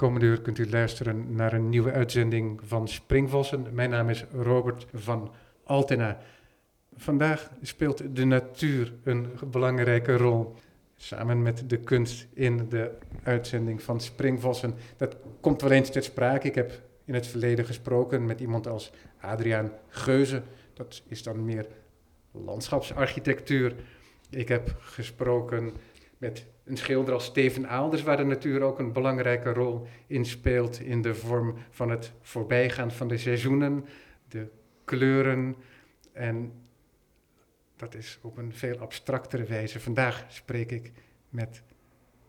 Komende uur kunt u luisteren naar een nieuwe uitzending van Springvossen. Mijn naam is Robert van Altena. Vandaag speelt de natuur een belangrijke rol. Samen met de kunst in de uitzending van Springvossen. Dat komt wel eens ter sprake. Ik heb in het verleden gesproken met iemand als Adriaan Geuze. Dat is dan meer landschapsarchitectuur. Ik heb gesproken met een schilder als Steven Aalders, waar de natuur ook een belangrijke rol in speelt in de vorm van het voorbijgaan van de seizoenen, de kleuren en dat is op een veel abstractere wijze. Vandaag spreek ik met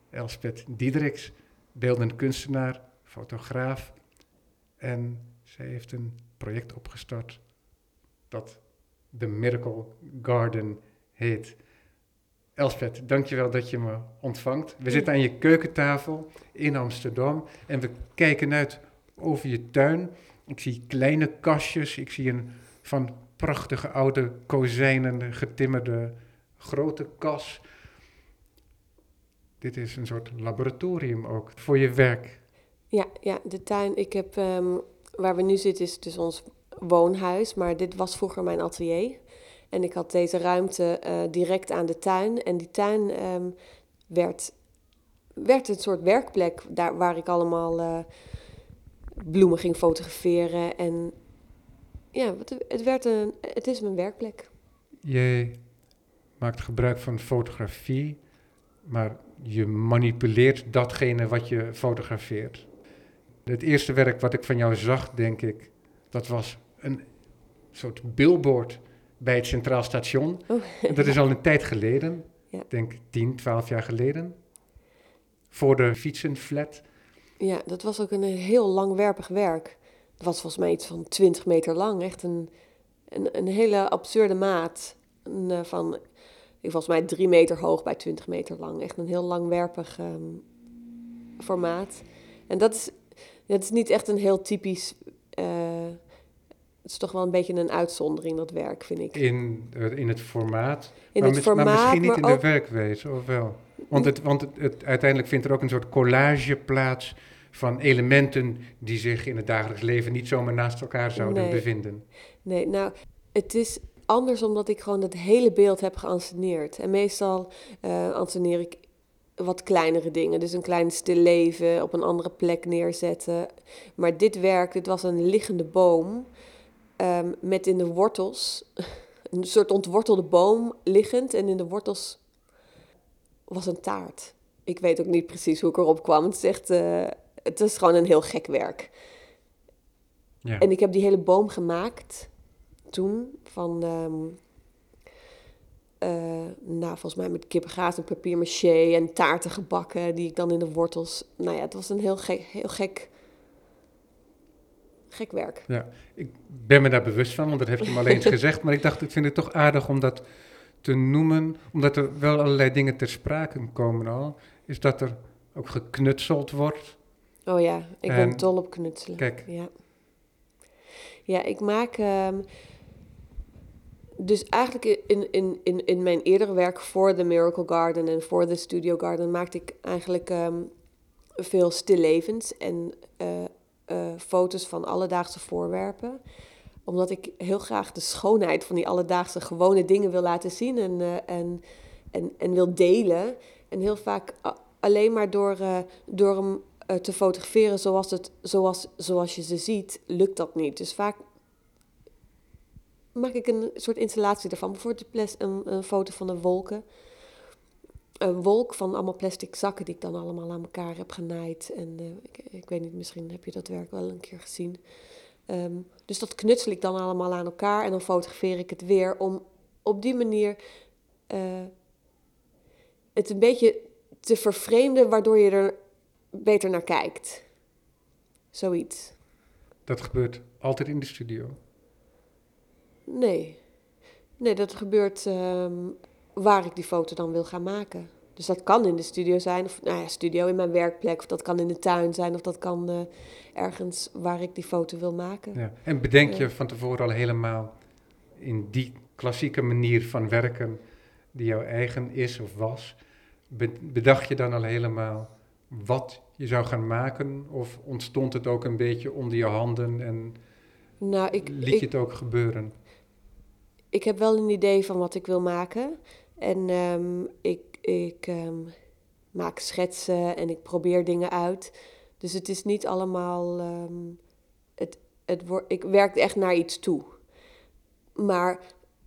Elspeth Diederiks, beeldend kunstenaar, fotograaf en zij heeft een project opgestart dat The Miracle Garden heet. Elspeth, dankjewel dat je me ontvangt. We zitten aan je keukentafel in Amsterdam en we kijken uit over je tuin. Ik zie kleine kastjes, ik zie een van prachtige oude kozijnen getimmerde grote kas. Dit is een soort laboratorium ook voor je werk. Ja, ja de tuin. Ik heb, ehm, waar we nu zitten is dus ons woonhuis, maar dit was vroeger mijn atelier. En ik had deze ruimte uh, direct aan de tuin. En die tuin ehm, werd, werd een soort werkplek daar, waar ik allemaal uh, bloemen ging fotograferen. En ja, het, werd een, het is mijn werkplek. Jij maakt gebruik van fotografie, maar je manipuleert datgene wat je fotografeert. Het eerste werk wat ik van jou zag, denk ik, dat was een soort billboard bij het Centraal Station. Oh. Dat is al een tijd geleden, ik denk 10, 12 jaar geleden. Voor de fietsenflat. Ja, dat was ook een heel langwerpig werk. Het was volgens mij iets van 20 meter lang. Echt een, een, een hele absurde maat. Een, uh, van, volgens mij 3 meter hoog bij 20 meter lang. Echt een heel langwerpig um, formaat. En dat is, dat is niet echt een heel typisch uh, het is toch wel een beetje een uitzondering, dat werk, vind ik. In, in het formaat? In maar het formaat, maar misschien niet in de werkwijze, of wel? Want, het, want het, uiteindelijk vindt er ook een soort collage plaats van elementen die zich in het dagelijks leven niet zomaar naast elkaar zouden bevinden. Nee, nou, het is anders omdat ik gewoon het hele beeld heb geanceneerd. En meestal uh, anceneer ik wat kleinere dingen. Dus een klein stil leven op een andere plek neerzetten. Maar dit werk, dit was een liggende boom. Um, met in de wortels een soort ontwortelde boom liggend. En in de wortels was een taart. Ik weet ook niet precies hoe ik erop kwam. Het is echt, uh, het is gewoon een heel gek werk. Ja. En ik heb die hele boom gemaakt toen van, um, uh, nou volgens mij met kippengaas en papier maché en taarten gebakken die ik dan in de wortels. Nou ja, het was een heel gek, heel gek gek werk. Ja, ik ben me daar bewust van, want dat heeft je me al eens gezegd. Maar ik dacht, ik vind het toch aardig om dat te noemen, omdat er wel allerlei dingen ter sprake komen al. Is dat er ook geknutseld wordt. Oh ja, ik ben dol op knutselen. Kijk. Ja, ja ik maak... Ehm, dus eigenlijk in, in, in, in mijn eerdere werk voor The Miracle Garden en voor The Studio Garden maakte ik eigenlijk um, veel stillevens en uh, uh, foto's van alledaagse voorwerpen. Omdat ik heel graag de schoonheid van die alledaagse gewone dingen wil laten zien en, uh, en, en, en wil delen. En heel vaak alleen maar door, uh, door hem te fotograferen zoals, het, zoals, zoals je ze ziet, lukt dat niet. Dus vaak maak ik een soort installatie ervan. Bijvoorbeeld een, een foto van de wolken een wolk van allemaal plastic zakken die ik dan allemaal aan elkaar heb genaaid. En uh, ik, ik, weet niet, misschien heb je dat werk wel een keer gezien. Um, dus dat knutsel ik dan allemaal aan elkaar en dan fotografeer ik het weer om op die manier uh, het een beetje te vervreemden, waardoor je er beter naar kijkt. Zoiets. Dat gebeurt altijd in de studio? Nee. Nee, dat gebeurt um, waar ik die foto dan wil gaan maken. Dus dat kan in de studio zijn, of nou ja, studio in mijn werkplek, of dat kan in de tuin zijn, of dat kan uh, ergens waar ik die foto wil maken. Ja. En bedenk je van tevoren al helemaal in die klassieke manier van werken, die jouw eigen is of was, bedacht je dan al helemaal wat je zou gaan maken? Of ontstond het ook een beetje onder je handen en Nou, ik, liet ik, je het ook gebeuren? ik heb wel een idee van wat ik wil maken. En ehm, ik, ik ehm, maak schetsen en ik probeer dingen uit. Dus het is niet allemaal. ehm, het, het ik werk echt naar iets toe. Maar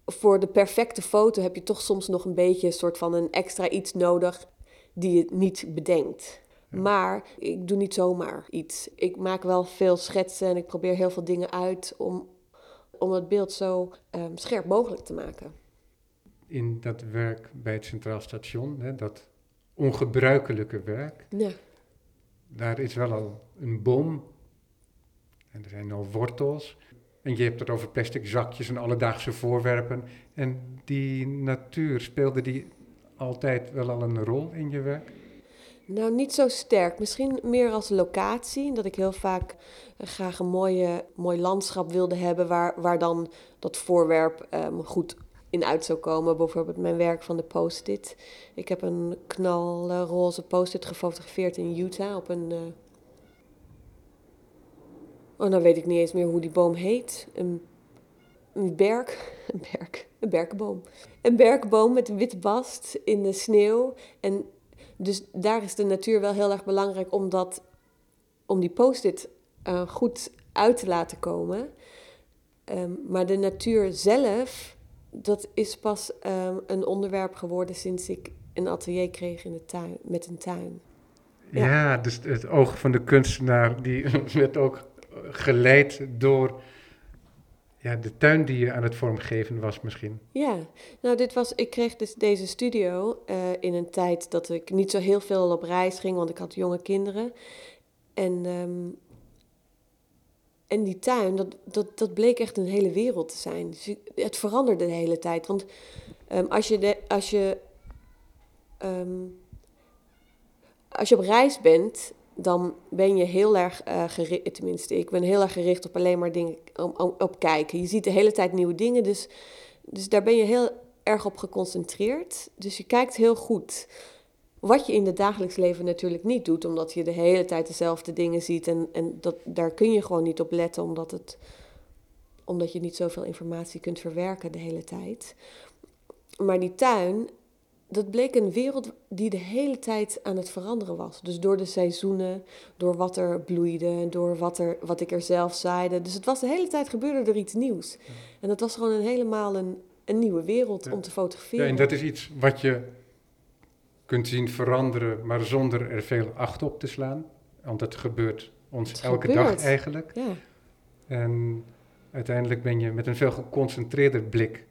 voor de perfecte foto heb je toch soms nog een beetje een soort van een extra iets nodig die je niet bedenkt. Ja. Maar ik doe niet zomaar iets. Ik maak wel veel schetsen en ik probeer heel veel dingen uit om, om het beeld zo scherp mogelijk te maken. In dat werk bij het Centraal Station, hè, dat ongebruikelijke werk, Ja, daar is wel al een boom en er zijn al wortels. En je hebt het over plastic zakjes en alledaagse voorwerpen. En die natuur, speelde die altijd wel al een rol in je werk? nou niet zo sterk. Misschien meer als locatie. Dat ik heel vaak eh, graag een mooie, mooi landschap wilde hebben waar, waar dan dat voorwerp ehm, goed in uit zou komen. Bijvoorbeeld mijn werk van de post-it. Ik heb een knalroze post-it gefotografeerd in Utah op een... eh, Oh, nou weet ik niet eens meer hoe die boom heet. Een, een berk. Een berk. Een berkenboom. Een berkenboom met witte bast in de sneeuw. En dus daar is de natuur wel heel erg belangrijk om, dat, om die post-it eh, goed uit te laten komen. Ehm, maar de natuur zelf, dat is pas ehm, een onderwerp geworden sinds ik een atelier kreeg in de tuin, met een tuin. Ja, Ja. dus het oog van de kunstenaar, die werd ook geleid door ja, de tuin die je aan het vormgeven was misschien. Ja, nou dit was, ik kreeg dus deze studio eh, in een tijd dat ik niet zo heel veel op reis ging, want ik had jonge kinderen. En, ehm, en die tuin, dat, dat, dat bleek echt een hele wereld te zijn. Dus het veranderde de hele tijd. Want ehm, als je, de, als, je, ehm, als je op reis bent, dan ben je heel erg eh gericht, tenminste ik ben heel erg gericht op alleen maar dingen om- op kijken. Je ziet de hele tijd nieuwe dingen, dus dus daar ben je heel erg op geconcentreerd. Dus je kijkt heel goed. Wat je in het dagelijks leven natuurlijk niet doet, omdat je de hele tijd dezelfde dingen ziet. En, en dat, daar kun je gewoon niet op letten, omdat, het, omdat je niet zoveel informatie kunt verwerken de hele tijd. Maar die tuin, dat bleek een wereld die de hele tijd aan het veranderen was. Dus door de seizoenen, door wat er bloeide, door wat, er, wat ik er zelf zaaide. Dus het was de hele tijd gebeurde er iets nieuws. En dat was gewoon een helemaal een, een nieuwe wereld Ja. om te Ja, fotograferen. en dat is iets wat je kunt zien veranderen, maar zonder er veel acht op te slaan. Want het gebeurt ons Het elke gebeurt. dag eigenlijk. Ja, En uiteindelijk ben je met een veel geconcentreerder blik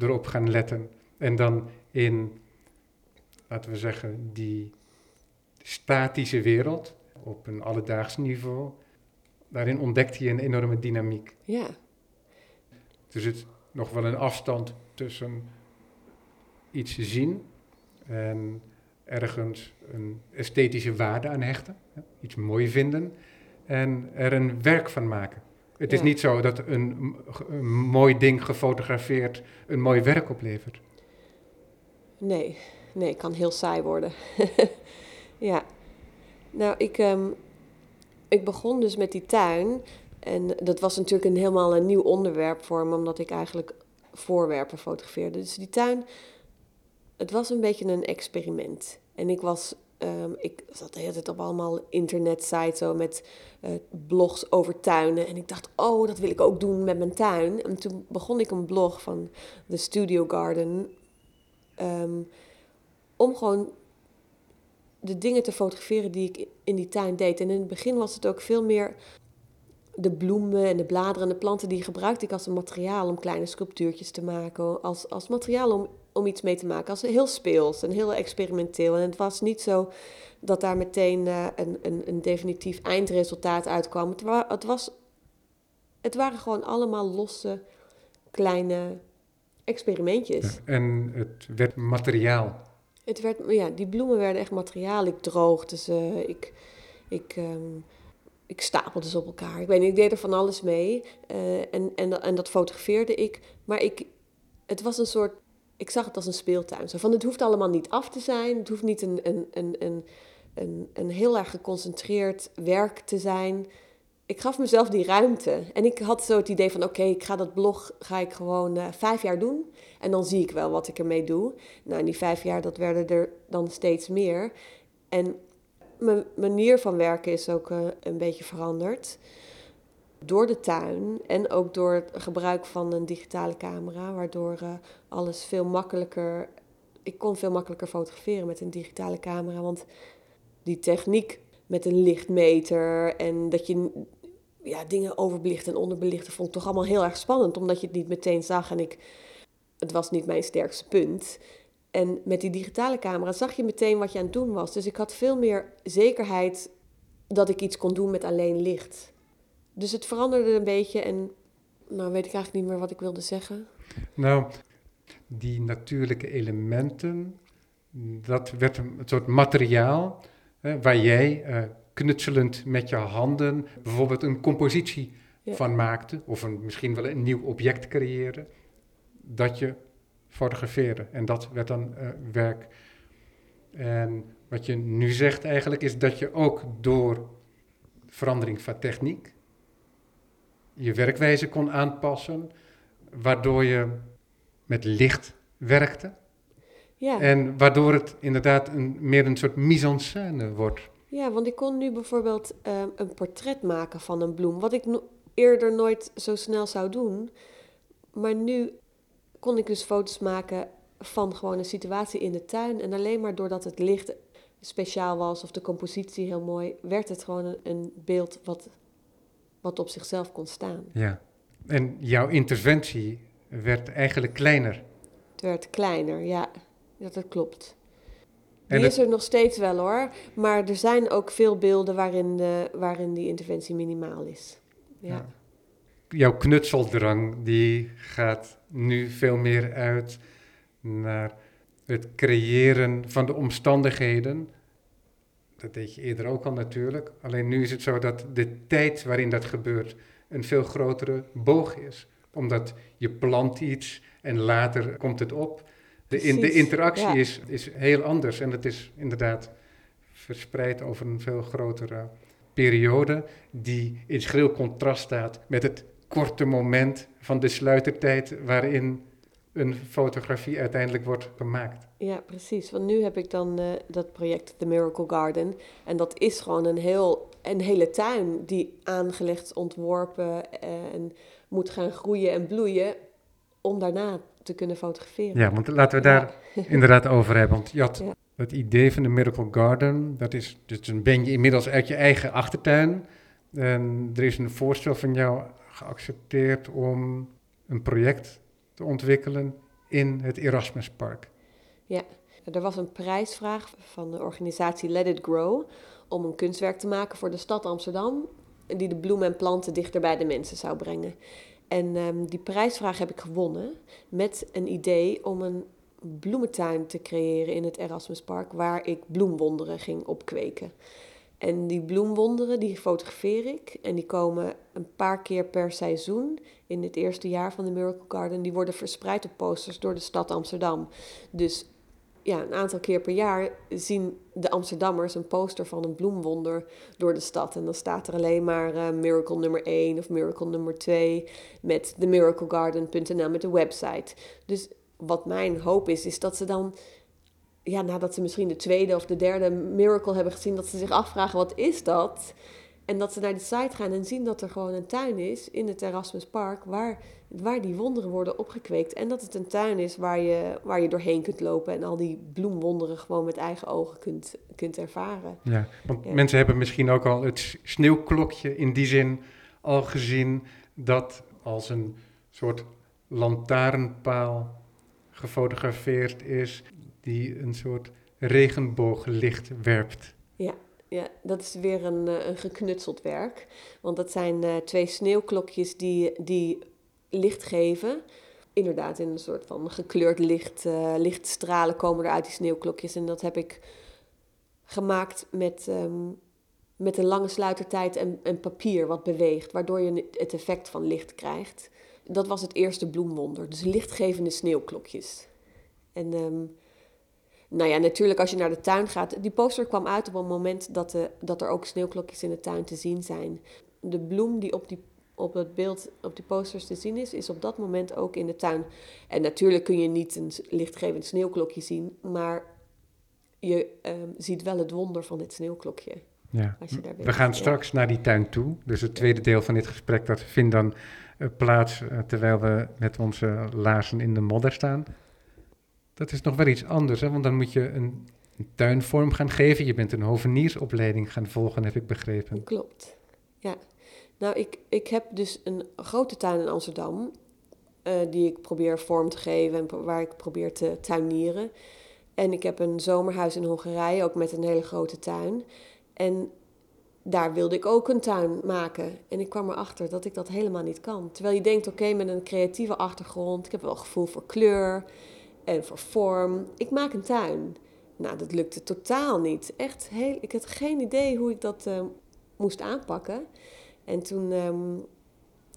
erop gaan letten. En dan in, laten we zeggen, die statische wereld op een alledaags niveau. Daarin ontdekte je een enorme dynamiek. ja, Er zit nog wel een afstand tussen iets zien en ergens een esthetische waarde aan hechten, iets mooi vinden en er een werk van maken. Het is niet zo dat een, een mooi ding gefotografeerd een mooi werk oplevert. nee, nee, het kan heel saai worden. ja, nou, ik, ehm, ik begon dus met die tuin. En dat was natuurlijk een helemaal een nieuw onderwerp voor me, omdat ik eigenlijk voorwerpen fotografeerde. Dus die tuin, het was een beetje een experiment. En ik was, ehm, ik zat de hele tijd op allemaal internetsites zo met eh, blogs over tuinen. En ik dacht, oh, dat wil ik ook doen met mijn tuin. En toen begon ik een blog van The Studio Garden. ehm, om gewoon de dingen te fotograferen die ik in die tuin deed. En in het begin was het ook veel meer de bloemen en de bladeren en de planten die gebruikte ik als een materiaal om kleine sculptuurtjes te maken. Als, als materiaal om, om iets mee te maken. Als heel speels en heel experimenteel. En het was niet zo dat daar meteen eh, een, een, een definitief eindresultaat uitkwam. Het, wa het, was, het waren gewoon allemaal losse kleine experimentjes. En het werd materiaal. Het werd, ja, die bloemen werden echt materiaal. Ik droogde ze, ik, ik, ehm, ik stapelde ze op elkaar. Ik weet niet, ik deed er van alles mee. eh, en, en, dat- en dat fotografeerde ik. Maar ik, het was een soort, ik zag het als een speeltuin. Van, het hoeft allemaal niet af te zijn. Het hoeft niet een, een, een, een een, een heel erg geconcentreerd werk te zijn. Ik gaf mezelf die ruimte. En ik had zo het idee van, oké, ik ga dat blog ga ik gewoon uh, vijf jaar doen. En dan zie ik wel wat ik ermee doe. Nou, in die vijf jaar, dat werden er dan steeds meer. En mijn manier van werken is ook uh, een beetje veranderd. Door de tuin en ook door het gebruik van een digitale camera, waardoor uh, alles veel makkelijker. Ik kon veel makkelijker fotograferen met een digitale camera. Want die techniek met een lichtmeter en dat je ja, dingen overbelicht en onderbelichten vond ik toch allemaal heel erg spannend, omdat je het niet meteen zag en ik, het was niet mijn sterkste punt. En met die digitale camera zag je meteen wat je aan het doen was. Dus ik had veel meer zekerheid dat ik iets kon doen met alleen licht. Dus het veranderde een beetje en nou weet ik eigenlijk niet meer wat ik wilde zeggen. Nou, die natuurlijke elementen, dat werd een soort materiaal hè, waar jij uh, knutselend met je handen bijvoorbeeld een compositie van maakte, of een, misschien wel een nieuw object creëren, dat je fotografeerde. En dat werd dan uh, werk. En wat je nu zegt eigenlijk is dat je ook door verandering van techniek je werkwijze kon aanpassen, waardoor je met licht werkte. Ja. En waardoor het inderdaad een, meer een soort mise en scène wordt. Ja, want ik kon nu bijvoorbeeld uh, een portret maken van een bloem, wat ik no eerder nooit zo snel zou doen. Maar nu kon ik dus foto's maken van gewoon een situatie in de tuin. En alleen maar doordat het licht speciaal was of de compositie heel mooi, werd het gewoon een, een beeld wat, wat op zichzelf kon staan. Ja, en jouw interventie werd eigenlijk kleiner. Het werd kleiner, ja. Ja, dat klopt. Die is er nog steeds wel hoor. Maar er zijn ook veel beelden waarin, de, waarin die interventie minimaal is. Ja. Jouw knutseldrang die gaat nu veel meer uit naar het creëren van de omstandigheden. Dat deed je eerder ook al natuurlijk. Alleen nu is het zo dat de tijd waarin dat gebeurt een veel grotere boog is. Omdat je plant iets en later komt het op. De, in, de interactie is, is heel anders en het is inderdaad verspreid over een veel grotere periode, die in schril contrast staat met het korte moment van de sluitertijd waarin een fotografie uiteindelijk wordt gemaakt. Ja, precies. Want nu heb ik dan uh, dat project The Miracle Garden. En dat is gewoon een, heel, een hele tuin die aangelegd, ontworpen en moet gaan groeien en bloeien om daarna te kunnen fotograferen. Ja, want laten we daar inderdaad over hebben. Want je had het idee van de Miracle Garden, dat is, dus een ben je inmiddels uit je eigen achtertuin. En er is een voorstel van jou geaccepteerd om een project ontwikkelen in het Erasmuspark. Ja, er was een prijsvraag van de organisatie Let It Grow om een kunstwerk te maken voor de stad Amsterdam, die de bloemen en planten dichter bij de mensen zou brengen. En um, die prijsvraag heb ik gewonnen met een idee om een bloementuin te creëren in het Erasmuspark, waar ik bloemwonderen ging opkweken. En die bloemwonderen, die fotografeer ik. En die komen een paar keer per seizoen in het eerste jaar van de Miracle Garden. Die worden verspreid op posters door de stad Amsterdam. Dus ja, een aantal keer per jaar zien de Amsterdammers een poster van een bloemwonder door de stad. En dan staat er alleen maar uh, Miracle nummer 1 of Miracle nummer 2 met themiraclegarden.nl met de website. Dus wat mijn hoop is, is dat ze dan, ja, nadat ze misschien de tweede of de derde Miracle hebben gezien, dat ze zich afvragen: wat is dat? En dat ze naar de site gaan en zien dat er gewoon een tuin is in het Erasmus Park waar, waar die wonderen worden opgekweekt. En dat het een tuin is waar je, waar je doorheen kunt lopen en al die bloemwonderen gewoon met eigen ogen kunt, kunt ervaren. Ja, want mensen hebben misschien ook al het sneeuwklokje in die zin al gezien dat als een soort lantaarnpaal gefotografeerd is die een soort regenbooglicht werpt. Ja, ja, dat is weer een, eh, een geknutseld werk. Want dat zijn uh, twee sneeuwklokjes die, die licht geven. Inderdaad, in een soort van gekleurd licht, uh, lichtstralen komen er uit die sneeuwklokjes. En dat heb ik gemaakt met, um, met een lange sluitertijd en, en papier wat beweegt. Waardoor je het effect van licht krijgt. Dat was het eerste bloemwonder. Dus lichtgevende sneeuwklokjes. En um, Nou ja, natuurlijk als je naar de tuin gaat. Die poster kwam uit op een moment dat, de, dat er ook sneeuwklokjes in de tuin te zien zijn. De bloem die op, die, op het beeld, op die posters te zien is, is op dat moment ook in de tuin. En natuurlijk kun je niet een lichtgevend sneeuwklokje zien, maar je ehm, ziet wel het wonder van dit sneeuwklokje. Ja. We gaan straks naar die tuin toe. Dus het tweede deel van dit gesprek dat vindt dan uh, plaats uh, terwijl we met onze laarzen in de modder staan. Dat is nog wel iets anders, hè? want dan moet je een, een tuinvorm gaan geven. Je bent een hoveniersopleiding gaan volgen, heb ik begrepen. Klopt, ja. Nou, ik, ik heb dus een grote tuin in Amsterdam, uh, die ik probeer vorm te geven en waar ik probeer te tuinieren. En ik heb een zomerhuis in Hongarije, ook met een hele grote tuin. En daar wilde ik ook een tuin maken. En ik kwam erachter dat ik dat helemaal niet kan. Terwijl je denkt, oké, met een creatieve achtergrond, ik heb wel gevoel voor kleur en voor vorm. Ik maak een tuin. Nou, dat lukte totaal niet. Echt heel, ik had geen idee hoe ik dat uh, moest aanpakken. En toen um,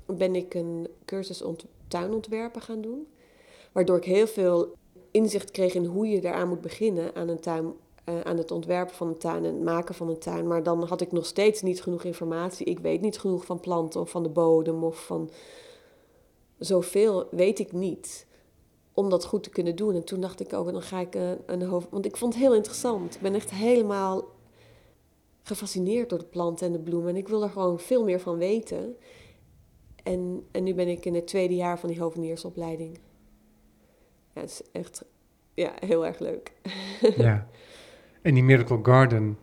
ben ik een cursus ont tuinontwerpen gaan doen. Waardoor ik heel veel inzicht kreeg in hoe je eraan moet beginnen aan een tuin uh, aan het ontwerpen van een tuin en het maken van een tuin. Maar dan had ik nog steeds niet genoeg informatie. Ik weet niet genoeg van planten of van de bodem of van zoveel weet ik niet om dat goed te kunnen doen. En toen dacht ik ook, dan ga ik een, een hoofd... Want ik vond het heel interessant. Ik ben echt helemaal gefascineerd door de planten en de bloemen. En ik wil er gewoon veel meer van weten. En, en nu ben ik in het tweede jaar van die hoveniersopleiding. Ja, het is echt ja, heel erg leuk. Ja. En die Miracle Garden,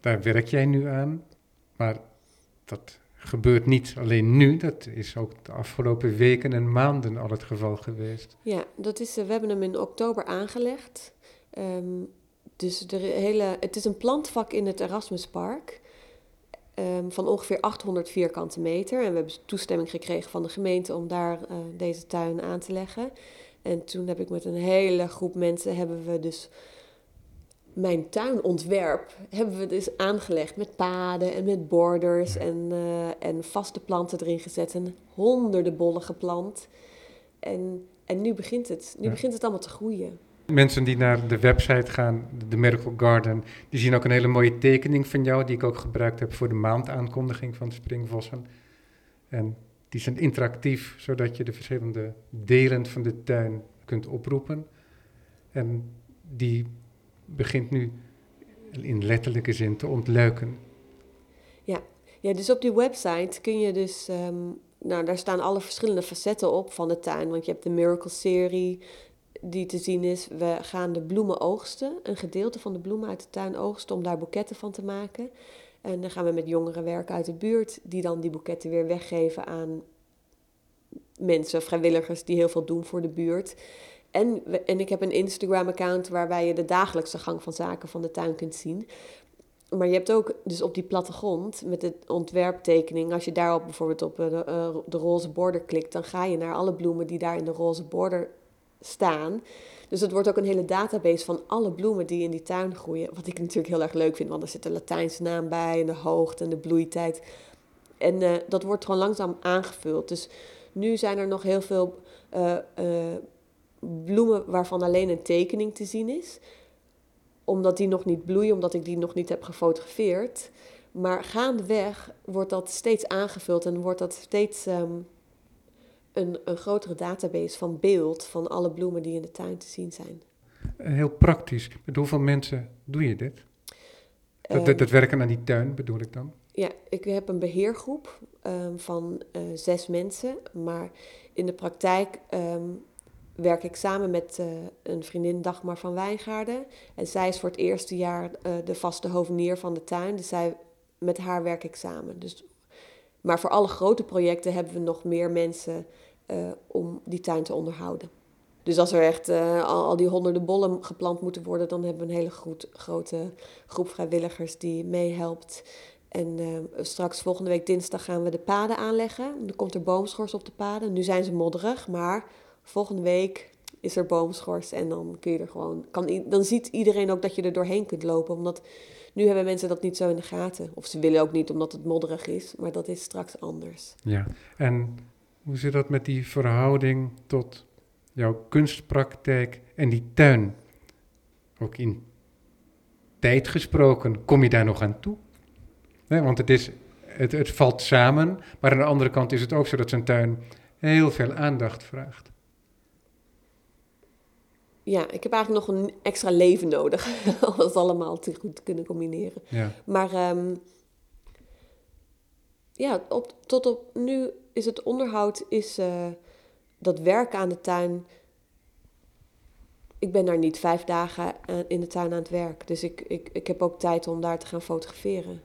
daar werk jij nu aan. Maar dat gebeurt niet alleen nu, dat is ook de afgelopen weken en maanden al het geval geweest. Ja, dat is, eh, we hebben hem in oktober aangelegd. Um, dus de hele, het is een plantvak in het Erasmuspark um, van ongeveer 800 vierkante meter. En we hebben toestemming gekregen van de gemeente om daar uh, deze tuin aan te leggen. En toen heb ik met een hele groep mensen hebben we dus mijn tuinontwerp hebben we dus aangelegd met paden en met borders en, uh, en vaste planten erin gezet en honderden bollen geplant. En, en nu begint het. Nu begint het allemaal te groeien. Mensen die naar de website gaan, de Miracle Garden, die zien ook een hele mooie tekening van jou, die ik ook gebruikt heb voor de maandaankondiging van Springvossen. En die zijn interactief, zodat je de verschillende delen van de tuin kunt oproepen. En die begint nu in letterlijke zin te ontluiken. Ja, ja dus op die website kun je dus, um, nou daar staan alle verschillende facetten op van de tuin. Want je hebt de Miracle serie die te zien is. We gaan de bloemen oogsten, een gedeelte van de bloemen uit de tuin oogsten om daar boeketten van te maken. En dan gaan we met jongeren werken uit de buurt die dan die boeketten weer weggeven aan mensen, vrijwilligers die heel veel doen voor de buurt. En, en ik heb een Instagram-account waarbij je de dagelijkse gang van zaken van de tuin kunt zien. Maar je hebt ook dus op die plattegrond met de ontwerptekening, als je daarop bijvoorbeeld op de, uh, de roze border klikt, dan ga je naar alle bloemen die daar in de roze border staan. Dus het wordt ook een hele database van alle bloemen die in die tuin groeien. Wat ik natuurlijk heel erg leuk vind, want er zit een Latijnse naam bij en de hoogte en de bloeitijd. En uh, dat wordt gewoon langzaam aangevuld. Dus nu zijn er nog heel veel bloemen waarvan alleen een tekening te zien is. Omdat die nog niet bloeien, omdat ik die nog niet heb gefotografeerd. Maar gaandeweg wordt dat steeds aangevuld en wordt dat steeds um, een, een grotere database van beeld van alle bloemen die in de tuin te zien zijn. Heel praktisch. Met hoeveel mensen doe je dit? Dat, dat, dat werken aan die tuin bedoel ik dan? Ja, ik heb een beheergroep um, van uh, zes mensen. Maar in de praktijk um, werk ik samen met uh, een vriendin Dagmar van Wijngaarden. En zij is voor het eerste jaar uh, de vaste hovenier van de tuin. Dus zij, met haar werk ik samen. Dus, maar voor alle grote projecten hebben we nog meer mensen uh, om die tuin te onderhouden. Dus als er echt al, al, die honderden bollen geplant moeten worden, dan hebben we een hele goed, grote groep vrijwilligers die meehelpt. En straks volgende week dinsdag gaan we de paden aanleggen. Dan komt er boomschors op de paden. Nu zijn ze modderig, maar volgende week is er boomschors en dan kun je er gewoon, kan, dan ziet iedereen ook dat je er doorheen kunt lopen. Omdat nu hebben mensen dat niet zo in de gaten. Of ze willen ook niet omdat het modderig is, maar dat is straks anders. Ja, en hoe zit dat met die verhouding tot jouw kunstpraktijk en die tuin? ook in tijd gesproken, kom je daar nog aan toe? Want het, is, het, het valt samen, maar aan de andere kant is het ook zo dat zijn tuin heel veel aandacht vraagt. Ja, ik heb eigenlijk nog een extra leven nodig om dat allemaal te goed te kunnen combineren. Ja. Maar ehm, ja, op, tot op nu is het onderhoud, is eh, dat werken aan de tuin. Ik ben daar niet vijf dagen aan- in de tuin aan het werk. Dus ik, ik, ik heb ook tijd om daar te gaan fotograferen.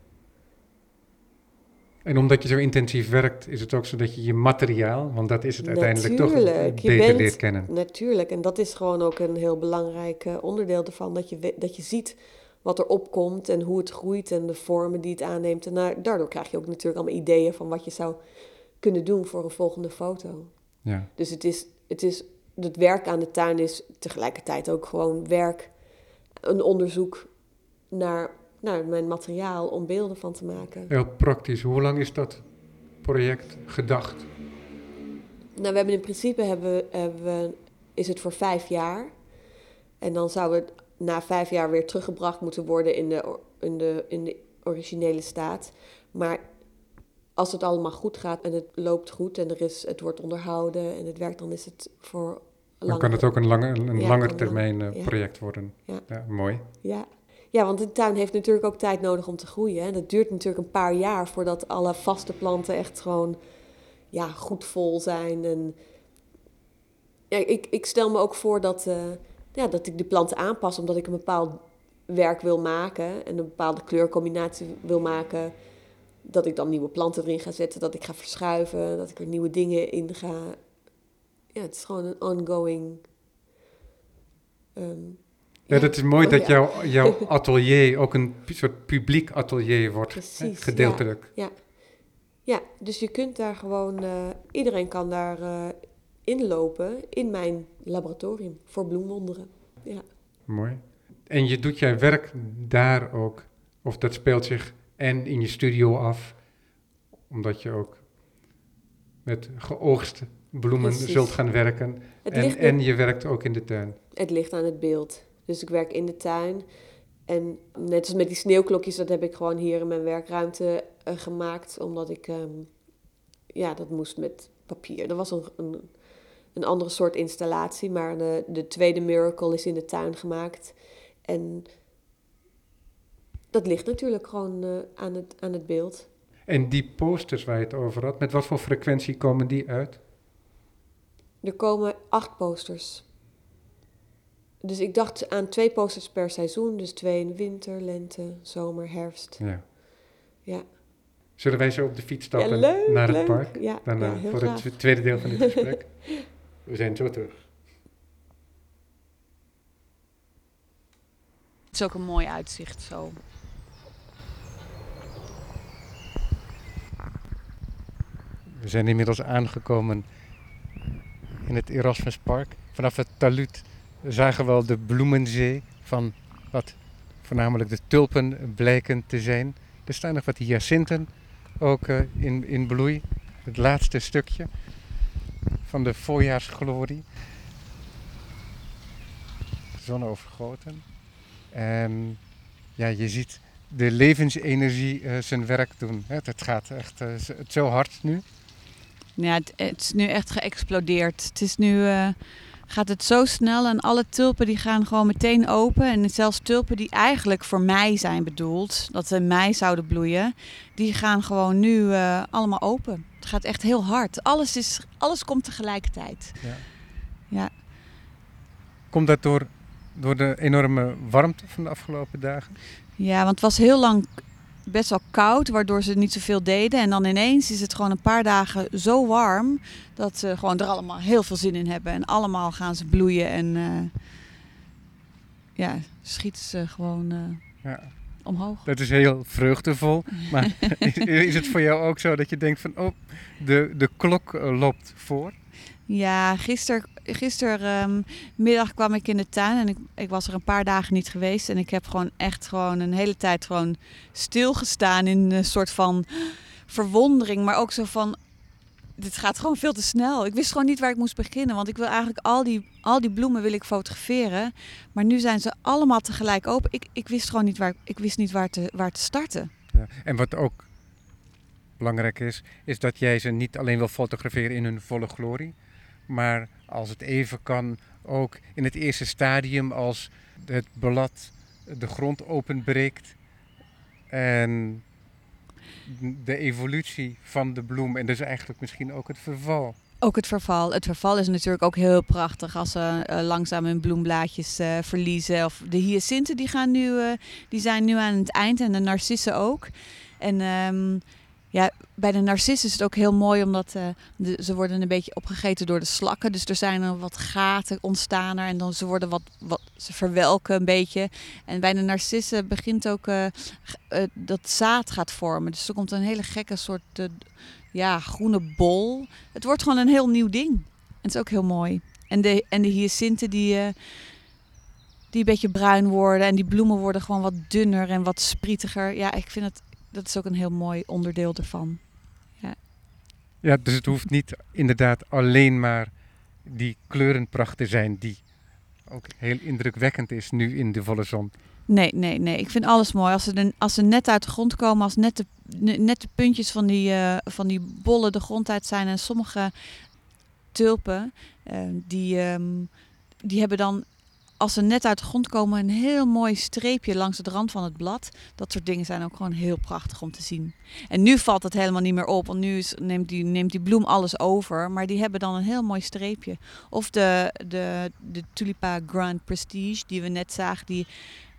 En omdat je zo intensief werkt, is het ook zo dat je je materiaal, want dat is het uiteindelijk toch, Natuurlijk, beter leert kennen. Natuurlijk, en dat is gewoon ook een heel belangrijk eh, onderdeel ervan. Dat je, dat je ziet wat er opkomt en hoe het groeit en de vormen die het aanneemt. En daar- daardoor krijg je ook natuurlijk allemaal ideeën van wat je zou kunnen doen voor een volgende foto. Ja. Dus het is, het is, het werk aan de tuin is tegelijkertijd ook gewoon werk, een onderzoek naar, naar mijn materiaal om beelden van te maken. Heel praktisch. Hoe lang is dat project gedacht? Nou, we hebben in principe hebben, hebben we, is het voor vijf jaar. En dan zou het na vijf jaar weer teruggebracht moeten worden in de, in de, in de originele staat. Maar als het allemaal goed gaat en het loopt goed en er is, het wordt onderhouden en het werkt, dan is het voor Dan kan het ook een, lange, een Ja, langer termijn lang- eh, ja. project worden. Ja. mooi. Ja. Ja, want een tuin heeft natuurlijk ook tijd nodig om te groeien. hè. Dat duurt natuurlijk een paar jaar voordat alle vaste planten echt gewoon ja, goed vol zijn. En ja, ik, ik stel me ook voor dat, eh, ja, dat ik de planten aanpas omdat ik een bepaald werk wil maken en een bepaalde kleurcombinatie wil maken. Dat ik dan nieuwe planten erin ga zetten, dat ik ga verschuiven, dat ik er nieuwe dingen in ga. Ja, het is gewoon een ongoing. ehm, Ja, dat is mooi Oh, dat ja. jouw, jouw atelier ook een soort publiek atelier wordt. hè, gedeeltelijk. Ja, dus je kunt daar gewoon, eh, iedereen kan daar eh, inlopen in mijn laboratorium voor bloemwonderen. Ja. Mooi. En je doet jij werk daar ook, of dat speelt zich en in je studio af, omdat je ook met geoogste bloemen Precies. zult gaan werken. En, en je werkt ook in de tuin. het ligt aan het beeld. Dus ik werk in de tuin. En net als met die sneeuwklokjes, dat heb ik gewoon hier in mijn werkruimte eh, gemaakt. Omdat ik, ehm, ja, dat moest met papier. Dat was een, een, een andere soort installatie. Maar de, de tweede miracle is in de tuin gemaakt. En dat ligt natuurlijk gewoon eh, aan, het, aan het beeld. En die posters waar je het over had, met wat voor frequentie komen die uit? Er komen acht posters. Dus ik dacht aan twee posters per seizoen. Dus twee in winter, lente, zomer, herfst. Ja. Ja, Zullen wij zo op de fiets ja stappen leuk, naar het leuk. park? Ja, Daarna ja, heel voor graag. het tweede deel van dit gesprek. We zijn zo terug. Het is ook een mooi uitzicht zo. We zijn inmiddels aangekomen in het Erasmuspark. Vanaf het talud zagen we al de bloemenzee van wat voornamelijk de tulpen blijken te zijn. Er staan nog wat hyacinten ook eh, in, in bloei. Het laatste stukje van de voorjaarsglorie. Zonovergoten. En ja, je ziet de levensenergie eh, zijn werk doen. hè. Het gaat echt eh, het zo hard nu. Ja, het, het is nu echt geëxplodeerd. Het is nu gaat het zo snel en alle tulpen die gaan gewoon meteen open. En zelfs tulpen die eigenlijk voor mei zijn bedoeld, dat ze in mei zouden bloeien, die gaan gewoon nu eh, allemaal open. Het gaat echt heel hard. Alles, is, alles komt tegelijkertijd. Komt dat door, door de enorme warmte van de afgelopen dagen? Ja, want het was heel lang best wel koud, waardoor ze niet zoveel deden. En dan ineens is het gewoon een paar dagen zo warm dat ze gewoon er allemaal heel veel zin in hebben. En allemaal gaan ze bloeien en eh, ja, schieten ze gewoon eh, Ja, omhoog. dat is heel vreugdevol. Maar is, is het voor jou ook zo dat je denkt van, oh, de, de klok eh, loopt voor? Ja, gisteren gister, ehm, kwam ik in de tuin en ik, ik was er een paar dagen niet geweest. En ik heb gewoon echt gewoon een hele tijd gewoon stilgestaan in een soort van verwondering. Maar ook zo van, dit gaat gewoon veel te snel. Ik wist gewoon niet waar ik moest beginnen. Want ik wil eigenlijk al die, al die bloemen wil ik fotograferen. Maar nu zijn ze allemaal tegelijk open. Ik, ik wist gewoon niet waar, ik wist niet waar, te, waar te starten. Ja. En wat ook belangrijk is, is dat jij ze niet alleen wil fotograferen in hun volle glorie. Maar als het even kan, ook in het eerste stadium als het blad de grond openbreekt. En de evolutie van de bloem en dus eigenlijk misschien ook het verval. Ook het verval. Het verval is natuurlijk ook heel prachtig als ze uh, langzaam hun bloemblaadjes uh, verliezen. Of de hyacinten die, gaan nu, uh, die zijn nu aan het eind en de narcissen ook. En um, ja, bij de narcissen is het ook heel mooi omdat de, ze worden een beetje opgegeten door de slakken. Dus er zijn er wat gaten ontstaan er en dan ze worden wat, wat ze verwelken een beetje. En bij de narcissen begint ook dat zaad gaat vormen. Dus er komt een hele gekke soort ja, groene bol. Het wordt gewoon een heel nieuw ding. En het is ook heel mooi. En de, en de hyacinten die, die een beetje bruin worden. En die bloemen worden gewoon wat dunner en wat sprietiger. Ja, ik vind het, dat is ook een heel mooi onderdeel ervan. Ja, ja dus het hoeft niet inderdaad alleen maar die kleurenpracht te zijn die ook heel indrukwekkend is nu in de volle zon. Nee, nee, nee. Ik vind alles mooi. Als ze, als ze net uit de grond komen, als net de, net de puntjes van die, uh, van die bollen de grond uit zijn. En sommige tulpen, uh, die, um, die hebben dan, als ze net uit de grond komen, een heel mooi streepje langs de rand van het blad. Dat soort dingen zijn ook gewoon heel prachtig om te zien. En nu valt het helemaal niet meer op, want nu is, neemt, die, neemt die bloem alles over. Maar die hebben dan een heel mooi streepje. Of de, de, de Tulipa Grand Prestige, die we net zagen, die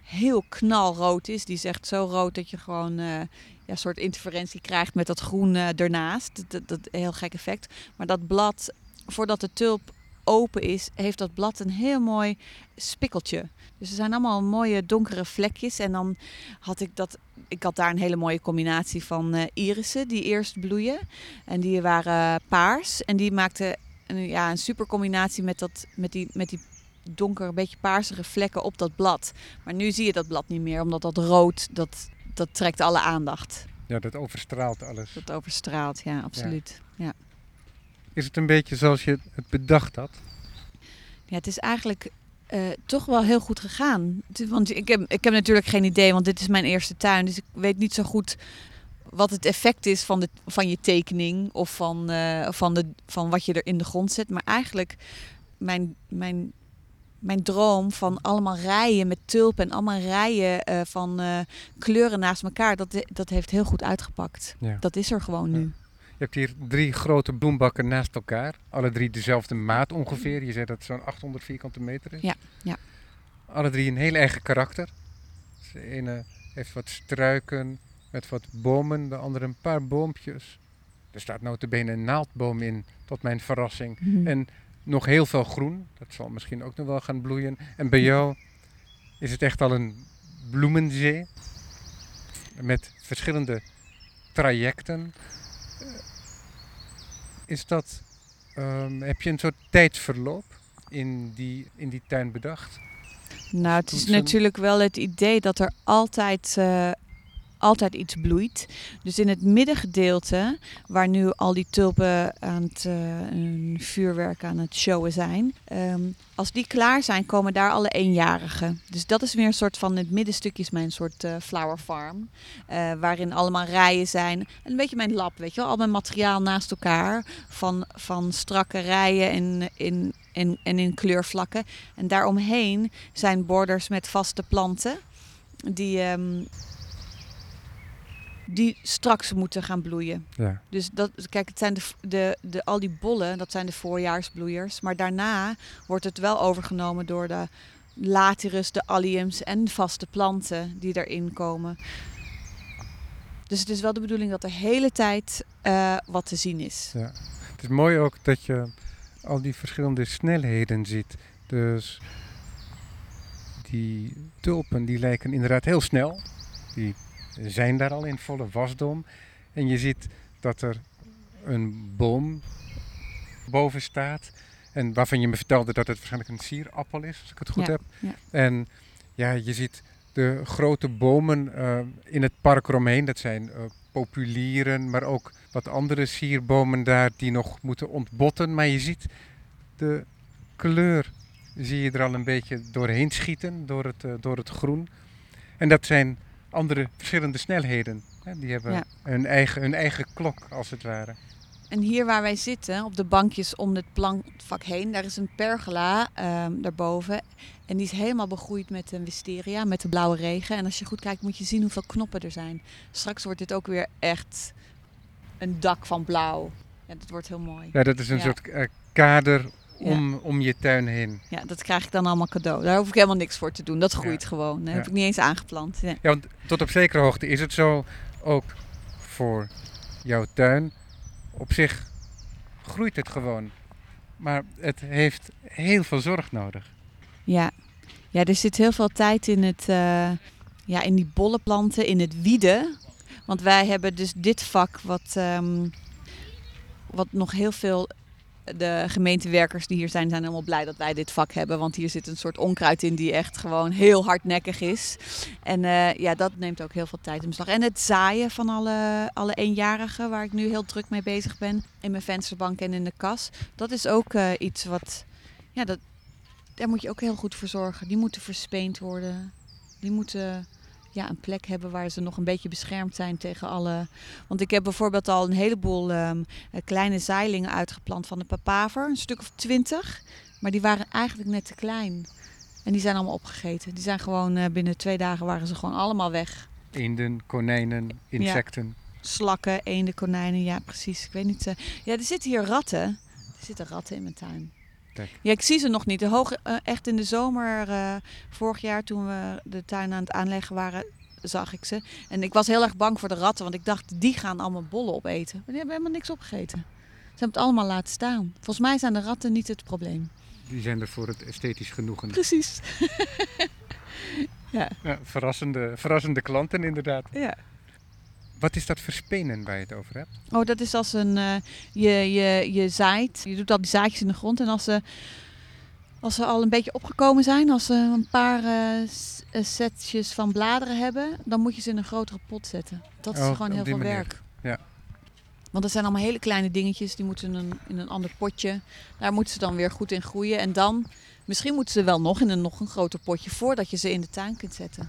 heel knalrood is. Die is echt zo rood dat je gewoon uh, ja, een soort interferentie krijgt met dat groen uh, ernaast. Dat, dat, heel gek effect. Maar dat blad, voordat de tulp open is, heeft dat blad een heel mooi spikkeltje. Dus er zijn allemaal mooie donkere vlekjes. En dan had ik dat. Ik had daar een hele mooie combinatie van uh, irissen die eerst bloeien. En die waren paars. En die maakten een, ja, een super combinatie met, dat, met, die, met die donker, een beetje paarsige vlekken op dat blad. Maar nu zie je dat blad niet meer, omdat dat rood, dat, dat trekt alle aandacht. Ja, dat overstraalt alles. Dat overstraalt, ja, absoluut. Ja. ja. Is het een beetje zoals je het bedacht had? Ja, het is eigenlijk uh, toch wel heel goed gegaan. Want ik heb, ik heb natuurlijk geen idee, want dit is mijn eerste tuin. Dus ik weet niet zo goed wat het effect is van, de, van je tekening of van, uh, van, de, van wat je er in de grond zet. Maar eigenlijk, mijn, mijn mijn droom van allemaal rijen met tulpen en allemaal rijen uh, van kleuren naast elkaar, dat, dat heeft heel goed uitgepakt. Ja. Dat is er gewoon nu. Hebt hier drie grote bloembakken naast elkaar. Alle drie dezelfde maat ongeveer. Je zei dat het zo'n 800 vierkante meter is. Ja, ja. Alle drie een heel eigen karakter. De ene heeft wat struiken met wat bomen, de andere een paar boompjes. Er staat notabene een naaldboom in, tot mijn verrassing. Mm -hmm. En nog heel veel groen. Dat zal misschien ook nog wel gaan bloeien. En bij jou is het echt al een bloemenzee. Met verschillende trajecten. Is dat, um, heb je een soort tijdsverloop in die, in die tuin bedacht? Nou, het is natuurlijk wel het idee dat er altijd uh, altijd iets bloeit. Dus in het middengedeelte, waar nu al die tulpen aan het uh, vuurwerk aan het showen zijn, um, als die klaar zijn, komen daar alle eenjarigen. Dus dat is weer een soort van het middenstukje is mijn soort uh, flower farm, uh, waarin allemaal rijen zijn. Een beetje mijn lab, weet je wel, al mijn materiaal naast elkaar van, van strakke rijen en in, in, en in kleurvlakken. En daaromheen zijn borders met vaste planten. Die, um, die straks moeten gaan bloeien. Ja. Dus dat, kijk, het zijn de, de, de, al die bollen, dat zijn de voorjaarsbloeiers. Maar daarna wordt het wel overgenomen door de latirus, de alliums en vaste planten die erin komen. Dus het is wel de bedoeling dat de hele tijd uh, wat te zien is. Ja. Het is mooi ook dat je al die verschillende snelheden ziet. Dus die tulpen die lijken inderdaad heel snel. Die zijn daar al in volle wasdom. En je ziet dat er een boom boven staat. En waarvan je me vertelde dat het waarschijnlijk een sierappel is, als ik het goed ja, heb. Ja. En ja, je ziet de grote bomen uh, in het park eromheen. Dat zijn uh, populieren, maar ook wat andere sierbomen daar die nog moeten ontbotten. Maar je ziet de kleur, zie je er al een beetje doorheen schieten, door het, uh, door het groen. En dat zijn andere verschillende snelheden. Hè? Die hebben Ja. hun, eigen, hun eigen klok, als het ware. En hier waar wij zitten, op de bankjes om het plantvak heen, daar is een pergola ehm, daarboven. En die is helemaal begroeid met een wisteria, met de blauwe regen. En als je goed kijkt, moet je zien hoeveel knoppen er zijn. Straks wordt dit ook weer echt een dak van blauw. Ja, dat wordt heel mooi. Ja, dat is een Ja. soort eh, kader om, om je tuin heen. Ja, dat krijg ik dan allemaal cadeau. Daar hoef ik helemaal niks voor te doen. Dat groeit gewoon. Dat heb ik niet eens aangeplant. Ja. Want tot op zekere hoogte is het zo ook voor jouw tuin. Op zich groeit het gewoon. Maar het heeft heel veel zorg nodig. Ja. ja, er zit heel veel tijd in, het, eh, ja, in die bolle planten, in het wieden. Want wij hebben dus dit vak wat, ehm, wat nog heel veel... De gemeentewerkers die hier zijn, zijn helemaal blij dat wij dit vak hebben. Want hier zit een soort onkruid in die echt gewoon heel hardnekkig is. En eh, ja, dat neemt ook heel veel tijd in beslag. En het zaaien van alle, alle eenjarigen, waar ik nu heel druk mee bezig ben. In mijn vensterbank en in de kas. Dat is ook eh, iets wat... Ja, dat, daar moet je ook heel goed voor zorgen. Die moeten verspeend worden. Die moeten ja, een plek hebben waar ze nog een beetje beschermd zijn tegen alle. Want ik heb bijvoorbeeld al een heleboel ehm, eh, kleine zeilingen uitgeplant van de papaver. Een stuk of twintig. Maar die waren eigenlijk net te klein. En die zijn allemaal opgegeten. Die zijn gewoon eh, binnen twee dagen waren ze gewoon allemaal weg. Eenden, konijnen, insecten. Slakken, eenden, konijnen. Ja, precies. Ik weet niet. eh, Ja, er zitten hier ratten. Er zitten ratten in mijn tuin. Kijk. Ja, ik zie ze nog niet. De hoog, eh, echt in de zomer eh, vorig jaar toen we de tuin aan het aanleggen waren, zag ik ze. En ik was heel erg bang voor de ratten, want ik dacht, die gaan allemaal bollen opeten. Maar die hebben helemaal niks opgegeten. Ze hebben het allemaal laten staan. Volgens mij zijn de ratten niet het probleem. Die zijn er voor het esthetisch genoegen. Precies. ja. Ja, verrassende, verrassende klanten inderdaad. ja. Wat is dat verspenen waar je het over hebt? Oh, dat is als een. eh, je, je, je zaait. Je doet al die zaadjes in de grond. En als ze, als ze al een beetje opgekomen zijn, als ze een paar eh, eh, setjes van bladeren hebben, dan moet je ze in een grotere pot zetten. Dat is Oh, gewoon heel veel manier. werk. Ja. Want dat zijn allemaal hele kleine dingetjes. Die moeten in een, in een ander potje. Daar moeten ze dan weer goed in groeien. En dan, misschien moeten ze wel nog in een nog een groter potje voordat je ze in de tuin kunt zetten.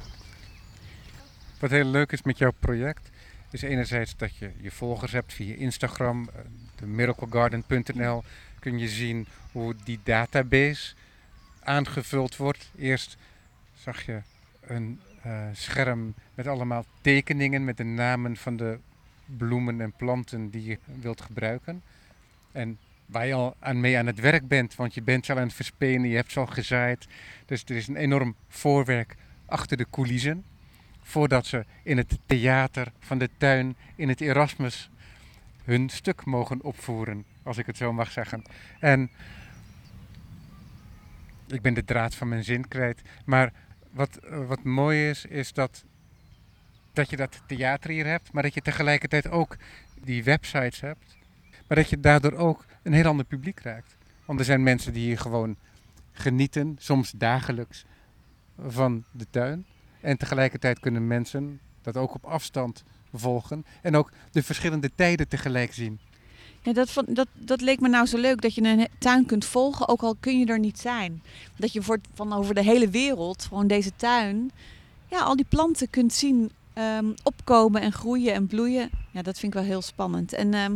Wat heel leuk is met jouw project, is enerzijds dat je je volgers hebt via Instagram, eh, de miraclegarden.nl, kun je zien hoe die database aangevuld wordt. Eerst zag je een eh, scherm met allemaal tekeningen met de namen van de bloemen en planten die je wilt gebruiken. En waar je al aan mee aan het werk bent, want je bent al aan het verspenen, je hebt ze al gezaaid. Dus er is een enorm voorwerk achter de coulissen voordat ze in het theater van de tuin in het Erasmus hun stuk mogen opvoeren, als ik het zo mag zeggen. En ik ben de draad van mijn zin kwijt, maar wat, eh, wat mooi is, is dat, dat je dat theater hier hebt, maar dat je tegelijkertijd ook die websites hebt, maar dat je daardoor ook een heel ander publiek raakt. Want er zijn mensen die hier gewoon genieten, soms dagelijks, van de tuin. En tegelijkertijd kunnen mensen dat ook op afstand volgen. En ook de verschillende tijden tegelijk zien. Ja, dat, dat, dat leek me nou zo leuk dat je een tuin kunt volgen, ook al kun je er niet zijn. Dat je voor, van over de hele wereld, gewoon deze tuin, ja, al die planten kunt zien ehm, opkomen en groeien en bloeien. Ja, dat vind ik wel heel spannend. En ehm,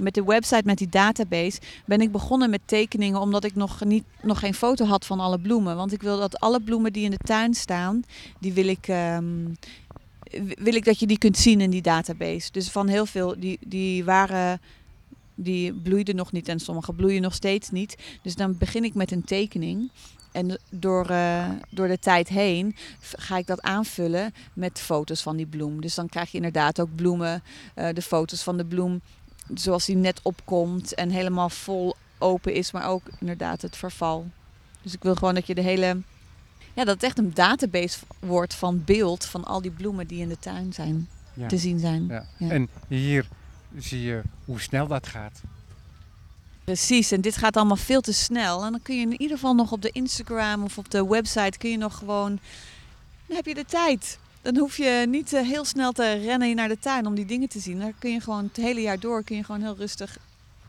met de website, met die database, ben ik begonnen met tekeningen omdat ik nog, niet, nog geen foto had van alle bloemen. Want ik wil dat alle bloemen die in de tuin staan, die wil ik, ehm, wil ik dat je die kunt zien in die database. Dus van heel veel, die, die waren die bloeiden nog niet en sommige bloeien nog steeds niet. Dus dan begin ik met een tekening. En door, eh, door de tijd heen ga ik dat aanvullen met foto's van die bloem. Dus dan krijg je inderdaad ook bloemen, eh, de foto's van de bloem zoals die net opkomt en helemaal vol open is, maar ook inderdaad het verval. Dus ik wil gewoon dat je de hele, ja, dat het echt een database wordt van beeld van al die bloemen die in de tuin zijn, Ja. te zien zijn. Ja. Ja. En hier zie je hoe snel dat gaat. Precies, en dit gaat allemaal veel te snel. En dan kun je in ieder geval nog op de Instagram of op de website kun je nog gewoon. Dan heb je de tijd. Dan hoef je niet eh, heel snel te rennen naar de tuin om die dingen te zien. Dan kun je gewoon het hele jaar door kun je gewoon heel rustig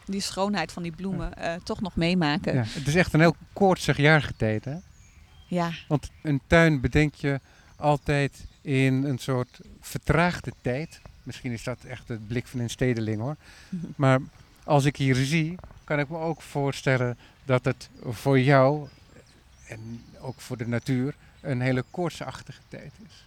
die schoonheid van die bloemen eh, toch nog meemaken. Ja, het is echt een heel koortsig jaargetijde. hè? Ja. Want een tuin bedenk je altijd in een soort vertraagde tijd. Misschien is dat echt het blik van een stedeling hoor. Maar als ik hier zie, kan ik me ook voorstellen dat het voor jou en ook voor de natuur een hele koortsachtige tijd is.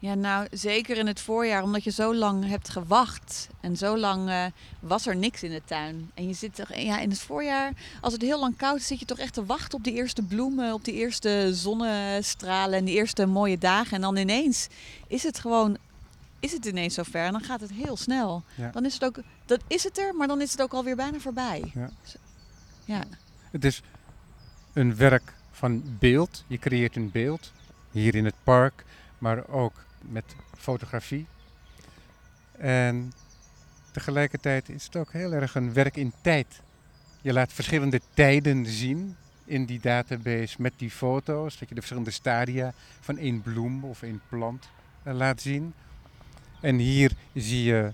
Ja, nou zeker in het voorjaar, omdat je zo lang hebt gewacht. En zo lang eh, was er niks in de tuin. En je zit toch, ja, in het voorjaar, als het heel lang koud is, zit je toch echt te wachten op die eerste bloemen, op die eerste zonnestralen en die eerste mooie dagen. En dan ineens is het gewoon, is het ineens zover en dan gaat het heel snel. Ja. Dan is het ook, dat is het er, maar dan is het ook alweer bijna voorbij. Ja. Ja. Het is een werk van beeld. Je creëert een beeld hier in het park, maar ook met fotografie. En tegelijkertijd is het ook heel erg een werk in tijd. Je laat verschillende tijden zien in die database met die foto's. Dat je de verschillende stadia van één bloem of één plant eh, laat zien. En hier zie je,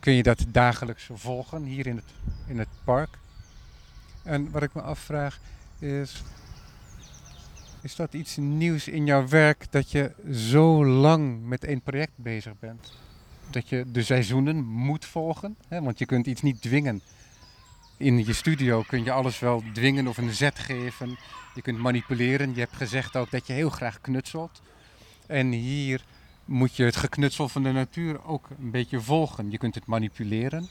kun je dat dagelijks volgen, hier in het, in het park. En wat ik me afvraag is, is dat iets nieuws in jouw werk dat je zo lang met één project bezig bent? Dat je de seizoenen moet volgen, hè? want je kunt iets niet dwingen. In je studio kun je alles wel dwingen of een zet geven. Je kunt manipuleren. Je hebt gezegd ook dat je heel graag knutselt. En hier moet je het geknutsel van de natuur ook een beetje volgen. Je kunt het manipuleren,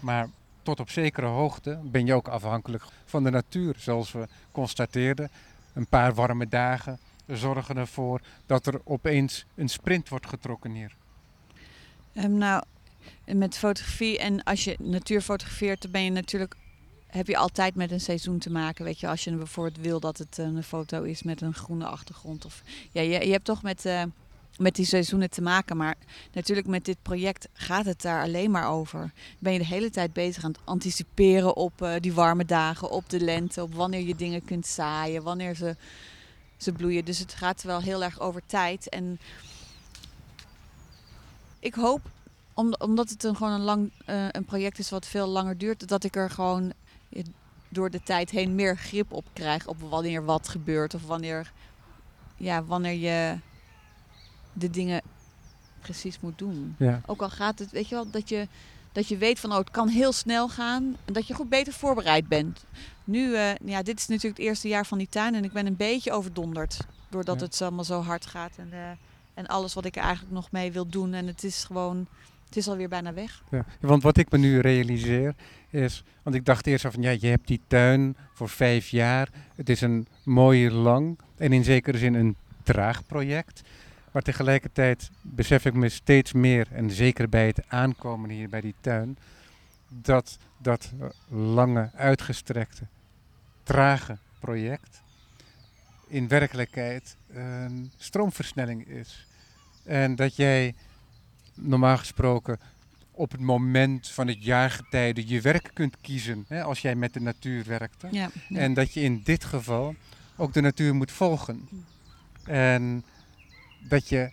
maar tot op zekere hoogte ben je ook afhankelijk van de natuur. Zoals we constateerden, een paar warme dagen zorgen ervoor dat er opeens een sprint wordt getrokken hier. Ehm, nou, met fotografie en als je natuur fotografeert, dan ben je natuurlijk heb je altijd met een seizoen te maken. Weet je, als je bijvoorbeeld wil dat het een foto is met een groene achtergrond. Of, ja, je, je hebt toch met, eh, met die seizoenen te maken. Maar natuurlijk met dit project gaat het daar alleen maar over. Ben je de hele tijd bezig aan het anticiperen op eh, die warme dagen, op de lente, op wanneer je dingen kunt zaaien, wanneer ze, ze bloeien. Dus het gaat wel heel erg over tijd. En ik hoop, om, omdat het een, gewoon een, lang, eh, een project is wat veel langer duurt, dat ik er gewoon door de tijd heen meer grip op krijg op wanneer wat gebeurt of wanneer, ja, wanneer je de dingen precies moet doen. Ja. Ook al gaat het, weet je wel, dat je, dat je weet van oh, het kan heel snel gaan en dat je goed beter voorbereid bent. Nu, eh, ja, dit is natuurlijk het eerste jaar van die tuin en ik ben een beetje overdonderd doordat Ja. het allemaal zo hard gaat en, eh, en alles wat ik er eigenlijk nog mee wil doen en het is gewoon, het is alweer bijna weg. Ja, want wat ik me nu realiseer is, want ik dacht eerst van ja, je hebt die tuin voor vijf jaar. Het is een mooi lang en in zekere zin een traag project. Maar tegelijkertijd besef ik me steeds meer, en zeker bij het aankomen hier bij die tuin, dat dat eh, lange, uitgestrekte, trage project in werkelijkheid een stroomversnelling is. En dat jij normaal gesproken op het moment van het jaargetijde je werk kunt kiezen, hè, als jij met de natuur werkt. hè. Ja, ja. En dat je in dit geval ook de natuur moet volgen. En dat je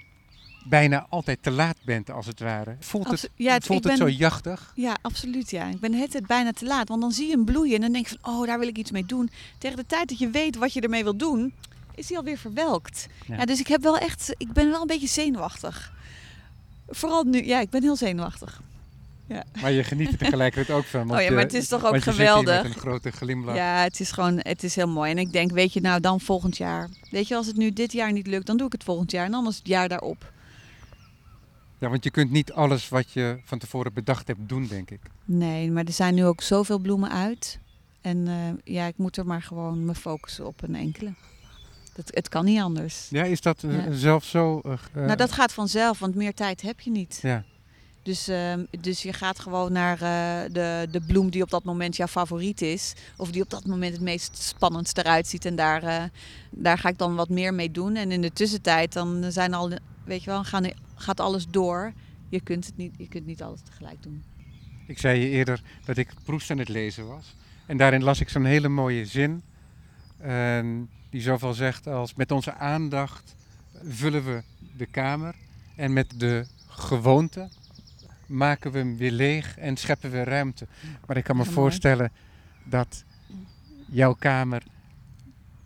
bijna altijd te laat bent, als het ware. Voelt het, ja, het- voelt het zo jachtig? Ja, absoluut. Ja. Ik ben tijd bijna te laat. Want dan zie je hem bloeien en dan denk je van, oh, daar wil ik iets mee doen. Tegen de tijd dat je weet wat je ermee wil doen, is hij alweer verwelkt. Ja. Ja. dus ik heb wel echt, ik ben wel een beetje zenuwachtig. Vooral nu, ja, ik ben heel zenuwachtig. Maar je geniet er tegelijkertijd ook van. want oh ja, maar je- het is toch ook geweldig. met een grote glimlach. Ja, het is gewoon, het is heel mooi. En ik denk, weet je, nou dan volgend jaar. Weet je, als het nu dit jaar niet lukt, dan doe ik het volgend jaar. En anders het jaar daarop. Ja, want je kunt niet alles wat je van tevoren bedacht hebt doen, denk ik. Nee, maar er zijn nu ook zoveel bloemen uit. En eh, ja, ik moet er maar gewoon me focussen op een enkele. Dat, het kan niet anders. Ja, is dat eh, Ja. zelf zo? eh, eh, nou, dat gaat vanzelf, want meer tijd heb je niet. Ja, Dus, ehm, dus je gaat gewoon naar eh, de, de bloem die op dat moment jouw favoriet is. Of die op dat moment het meest spannendst eruit ziet. En daar, eh, daar ga ik dan wat meer mee doen. En in de tussentijd dan zijn al, weet je wel, gaat alles door. Je kunt, het niet, je kunt niet alles tegelijk doen. ik zei je eerder dat ik Proest aan het lezen was. En daarin las ik zo'n hele mooie zin. Die zoveel zegt als met onze aandacht vullen we de kamer en met de gewoonte maken we hem weer leeg en scheppen we ruimte. Maar ik kan me Ja, voorstellen dat jouw kamer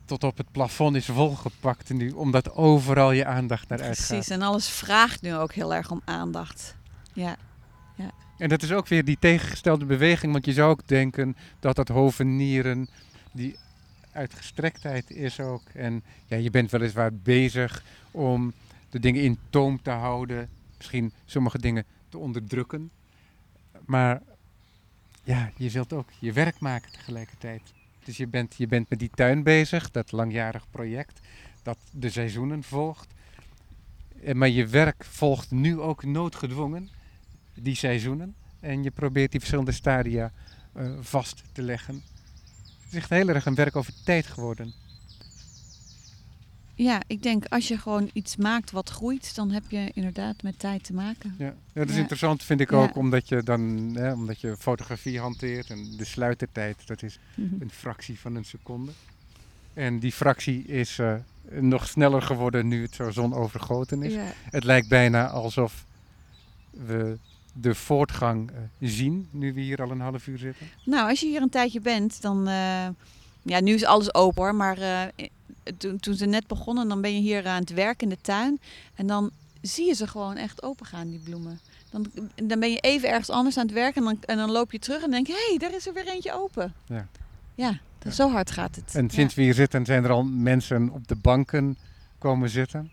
tot op het plafond is volgepakt nu, omdat overal je aandacht naar uitgaat. Precies, en alles vraagt nu ook heel erg om aandacht. Ja, En dat is ook weer die tegengestelde beweging, want je zou ook denken dat dat hovenieren, die uitgestrektheid is ook. En ja, je bent weliswaar bezig om de dingen in toom te houden, misschien sommige dingen te onderdrukken. Maar ja, je wilt ook je werk maken tegelijkertijd. Dus je bent, je bent met die tuin bezig, dat langjarig project, dat de seizoenen volgt. Eh, Maar je werk volgt nu ook noodgedwongen, die seizoenen. En je probeert die verschillende stadia eh, vast te leggen. Het is echt heel erg een werk over tijd geworden. Ja, ik denk als je gewoon iets maakt wat groeit, dan heb je inderdaad met tijd te maken. Ja, dat is Ja. interessant vind ik Ja. ook, omdat je dan hè, omdat je fotografie hanteert en de sluitertijd, dat is Mhm. een fractie van een seconde. En die fractie is eh, nog sneller geworden nu het zo zonovergoten is. Ja, Het lijkt bijna alsof we de voortgang eh, zien, nu we hier al een half uur zitten. Nou, als je hier een tijdje bent, dan. eh, ja, nu is alles open hoor. Maar toen, toen ze net begonnen, dan ben je hier aan het werk in de tuin. En dan zie je ze gewoon echt open gaan, die bloemen. Dan, dan ben je even ergens anders aan het werken. En dan, en dan loop je terug en denk je: hé, hey, daar is er weer eentje open. Ja. Ja, zo hard gaat het. En Ja. sinds we hier zitten zijn er al mensen op de banken komen zitten.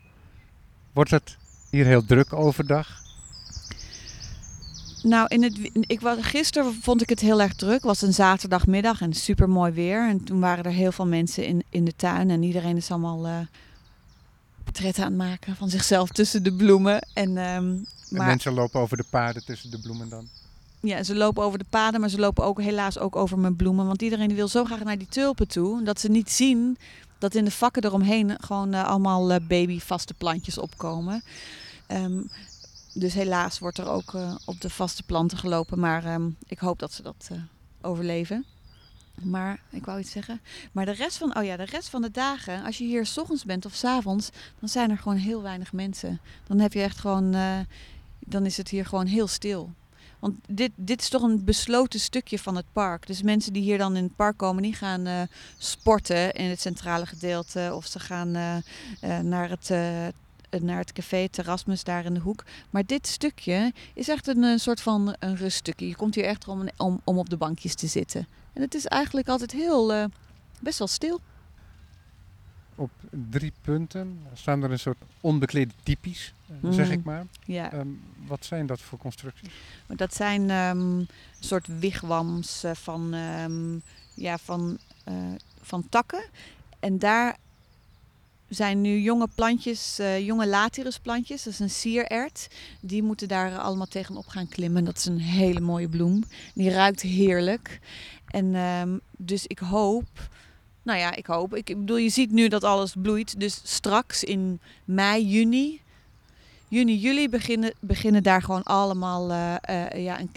Wordt het hier heel druk overdag? Nou, in het, ik was, gisteren vond ik het heel erg druk. Het was een zaterdagmiddag en super mooi weer. En toen waren er heel veel mensen in, in de tuin. En iedereen is allemaal portretten aan het maken van zichzelf tussen de bloemen. En, ehm, En maar mensen lopen over de paden tussen de bloemen dan. ja, ze lopen over de paden, maar ze lopen ook helaas ook over mijn bloemen. Want iedereen wil zo graag naar die tulpen toe. Dat ze niet zien dat in de vakken eromheen gewoon eh, allemaal eh, babyvaste plantjes opkomen. Ehm, dus helaas wordt er ook eh, op de vaste planten gelopen. Maar ehm, ik hoop dat ze dat eh, overleven. Maar ik wou iets zeggen. Maar de rest van, oh ja, de rest van de dagen, als je hier s ochtends bent of s avonds, dan zijn er gewoon heel weinig mensen. Dan heb je echt gewoon, eh, dan is het hier gewoon heel stil. Want dit, dit is toch een besloten stukje van het park. Dus mensen die hier dan in het park komen, die gaan sporten in het centrale gedeelte. Of ze gaan naar, het, naar het café Terrasmus daar in de hoek. Maar dit stukje is echt een, eh, soort van een ruststukje. Je komt hier echt om, om, om op de bankjes te zitten. En het is eigenlijk altijd heel, eh, best wel stil. Op drie punten staan er een soort onbeklede typisch, eh, zeg Mhm. ik maar. Ja. Ehm, wat zijn dat voor constructies? Dat zijn ehm, een soort wigwams eh, van, ehm, ja, van, eh, van takken. En daar zijn nu jonge plantjes, eh, jonge latirusplantjes. Dat is een sierert. Die moeten daar allemaal tegenop gaan klimmen. Dat is een hele mooie bloem. Die ruikt heerlijk. En ehm, dus ik hoop... Nou ja, ik hoop. Ik bedoel, je ziet nu dat alles bloeit. Dus straks in mei, juni, juni, juli beginnen, beginnen daar gewoon allemaal eh, eh, ja, een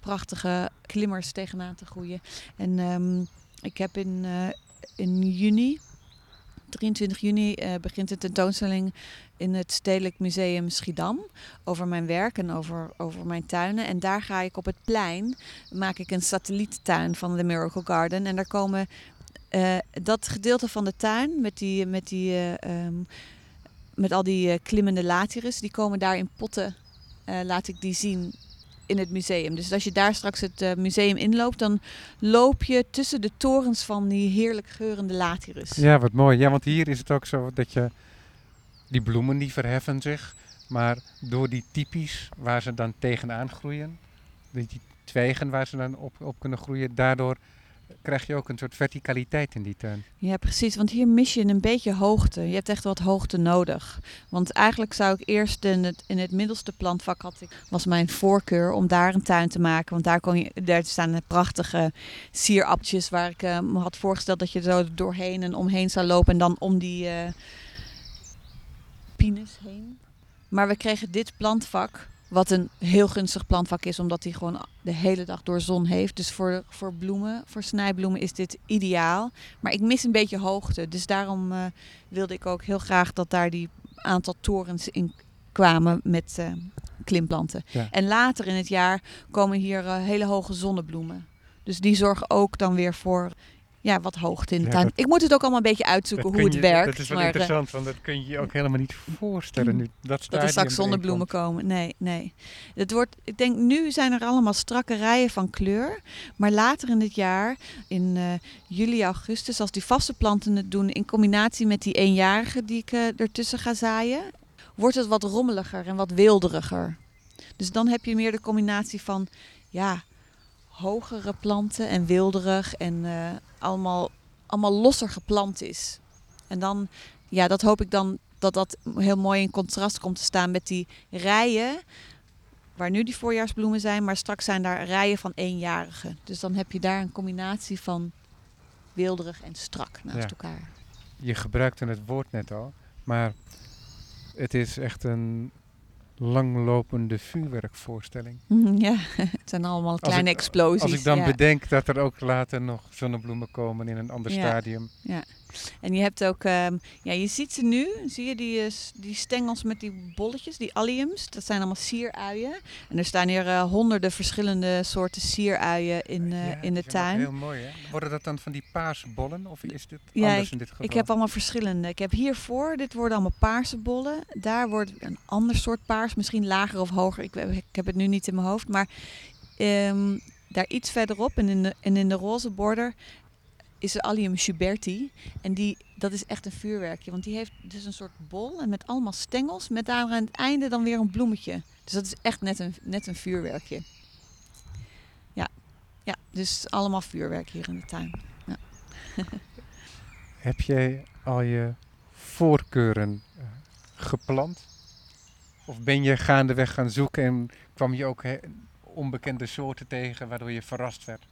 prachtige klimmers tegenaan te groeien. En ehm, ik heb in, in juni, 23 juni, begint een tentoonstelling in het Stedelijk Museum Schiedam over mijn werk en over, over mijn tuinen. En daar ga ik op het plein, maak ik een satelliettuin van de Miracle Garden. En daar komen eh, dat gedeelte van de tuin met die, met die eh, ehm, met al die eh, klimmende latirus, die komen daar in potten, laat ik die zien in het museum. Dus als je daar straks het eh, museum inloopt, dan loop je tussen de torens van die heerlijk geurende latirus. Ja, wat mooi. Ja, want hier is het ook zo dat je die bloemen die verheffen zich, maar door die typisch waar ze dan tegenaan groeien, die, die twijgen waar ze dan op, op kunnen groeien, daardoor krijg je ook een soort verticaliteit in die tuin. Ja, precies. Want hier mis je een beetje hoogte. Je hebt echt wat hoogte nodig. Want eigenlijk zou ik eerst in het, in het middelste plantvak had ik, was mijn voorkeur om daar een tuin te maken. Want daar, kon je, daar staan prachtige sierappeltjes waar ik eh, me had voorgesteld dat je zo doorheen en omheen zou lopen. En dan om die eh pines heen. Maar we kregen dit plantvak, wat een heel gunstig plantvak is, omdat hij gewoon de hele dag door zon heeft. Dus voor, voor bloemen, voor snijbloemen is dit ideaal. Maar ik mis een beetje hoogte. Dus daarom eh, wilde ik ook heel graag dat daar die aantal torens in kwamen met uh, klimplanten. Ja. En later in het jaar komen hier uh, hele hoge zonnebloemen. Dus die zorgen ook dan weer voor ja, wat hoogte in de Ja, tuin. Ik moet het ook allemaal een beetje uitzoeken hoe het je- werkt. Dat is wel maar, eh, interessant, want dat kun je je ook helemaal niet voorstellen nu. Dat, dat er straks zonnebloemen komen. Nee, nee. Het wordt, ik denk, nu zijn er allemaal strakke rijen van kleur. Maar later in het jaar, in eh, juli, augustus, als die vaste planten het doen in combinatie met die eenjarige die ik eh, ertussen ga zaaien, wordt het wat rommeliger en wat weelderiger. Dus dan heb je meer de combinatie van, ja, hogere planten en weelderig en eh, allemaal, allemaal losser geplant is. En dan, ja, dat hoop ik dan dat dat heel mooi in contrast komt te staan met die rijen. Waar nu die voorjaarsbloemen zijn, maar straks zijn daar rijen van eenjarigen. Dus dan heb je daar een combinatie van weelderig en strak naast Ja. elkaar. Je gebruikte het woord net al, maar het is echt een langlopende vuurwerkvoorstelling. Ja, het zijn allemaal kleine ik- explosies. Als ik dan ja. bedenk dat er ook later nog zonnebloemen komen in een ander Ja. stadium. En je hebt ook, ehm, ja, je ziet ze nu, zie je die, eh, die stengels met die bolletjes, die alliums. Dat zijn allemaal sieruien. En er staan hier eh, honderden verschillende soorten sieruien in, Ja, in de tuin. Heel mooi hè? Worden dat dan van die paarse bollen of is dit Ja, anders in dit geval? Ik heb allemaal verschillende. Ik heb hiervoor, dit worden allemaal paarse bollen. Daar wordt een ander soort paars, misschien lager of hoger. Ik, heb- ik heb het nu niet in mijn hoofd. Maar ehm, daar iets verderop en in de, en in de roze border is Allium schuberti. En die, dat is echt een vuurwerkje. Want die heeft dus een soort bol en met allemaal stengels. Met daar aan het einde dan weer een bloemetje. Dus dat is echt net een, net een vuurwerkje. Ja. ja, dus allemaal vuurwerk hier in de tuin. Heb jij al je voorkeuren eh, geplant? Of ben je gaandeweg gaan zoeken en kwam je ook onbekende soorten tegen waardoor je verrast werd?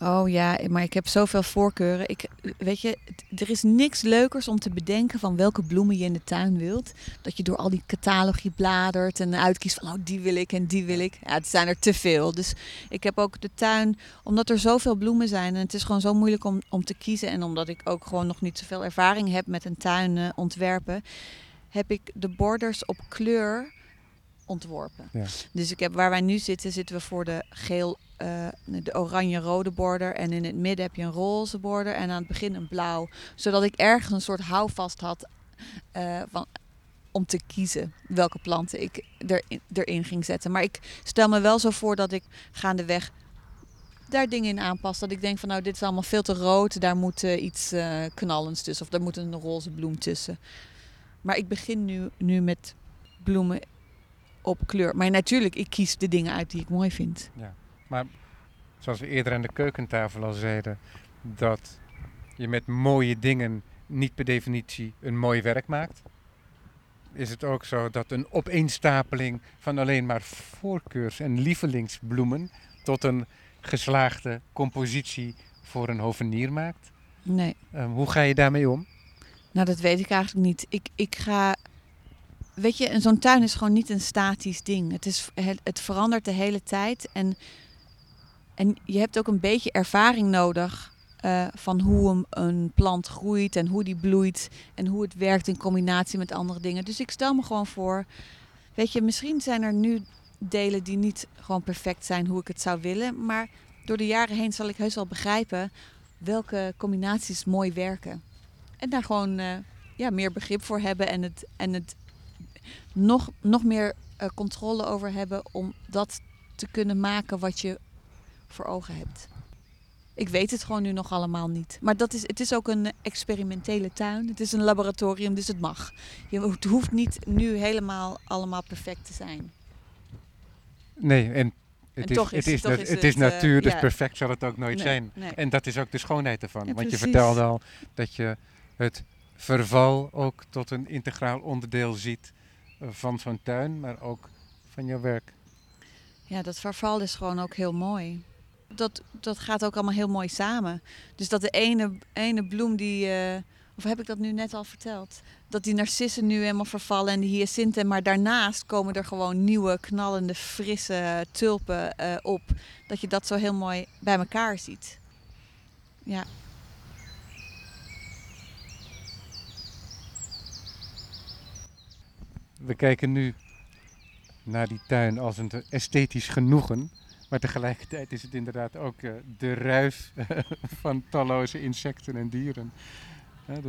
Oh ja, maar ik heb zoveel voorkeuren. Ik, weet je, er is niks leukers om te bedenken van welke bloemen je in de tuin wilt. Dat je door al die catalogie bladert en uitkiest van oh, die wil ik en die wil ik. Ja, het zijn er te veel. Dus ik heb ook de tuin, omdat er zoveel bloemen zijn en het is gewoon zo moeilijk om, om te kiezen. En omdat ik ook gewoon nog niet zoveel ervaring heb met een tuin eh, ontwerpen, heb ik de borders op kleur ontworpen. Ja. Dus ik heb, waar wij nu zitten, zitten we voor de geel, eh, de oranje-rode border. En in het midden heb je een roze border en aan het begin een blauw. Zodat ik ergens een soort houvast had eh, van, om te kiezen welke planten ik erin, erin ging zetten. Maar ik stel me wel zo voor dat ik gaandeweg daar dingen in aanpas. Dat ik denk van nou, dit is allemaal veel te rood. Daar moet eh, iets knallends tussen. Of daar moet een roze bloem tussen. Maar ik begin nu, nu met bloemen op kleur. Maar natuurlijk, ik kies de dingen uit die ik mooi vind. Maar zoals we eerder aan de keukentafel al zeiden, dat je met mooie dingen niet per definitie een mooi werk maakt. Is het ook zo dat een opeenstapeling van alleen maar voorkeurs- en lievelingsbloemen tot een geslaagde compositie voor een hovenier maakt? Nee, Ehm, hoe ga je daarmee om? nou dat weet ik eigenlijk niet. Ik, ik ga... Weet je, zo'n tuin is gewoon niet een statisch ding. Het, is, het, het verandert de hele tijd. En, en je hebt ook een beetje ervaring nodig eh, van hoe een, een plant groeit en hoe die bloeit. En hoe het werkt in combinatie met andere dingen. Dus ik stel me gewoon voor... Weet je, misschien zijn er nu delen die niet gewoon perfect zijn hoe ik het zou willen. Maar door de jaren heen zal ik heus wel begrijpen welke combinaties mooi werken. En daar gewoon eh, ja, meer begrip voor hebben en het, en het nog, nog meer eh, controle over hebben om dat te kunnen maken wat je voor ogen hebt. Ik weet het gewoon nu nog allemaal niet. Maar dat is, het is ook een experimentele tuin. Het is een laboratorium, dus het mag. Je, het hoeft niet nu helemaal allemaal perfect te zijn. Nee, en het, En is, het, het het, natuur, dus ja. perfect zal het ook nooit Nee, zijn. nee. En dat is ook de schoonheid ervan. Ja, Want je vertelde al dat je het verval ook tot een integraal onderdeel ziet van zo'n tuin, maar ook van jouw werk. Ja, dat verval is gewoon ook heel mooi. Dat, dat gaat ook allemaal heel mooi samen. Dus dat de ene, ene bloem die... eh, of heb ik dat nu net al verteld? Dat die narcissen nu helemaal vervallen en de hyacinten. Maar daarnaast komen er gewoon nieuwe, knallende, frisse tulpen eh, op. Dat je dat zo heel mooi bij elkaar ziet. Ja. We kijken nu naar die tuin als een esthetisch genoegen. Maar tegelijkertijd is het inderdaad ook uh, de ruis van talloze insecten en dieren.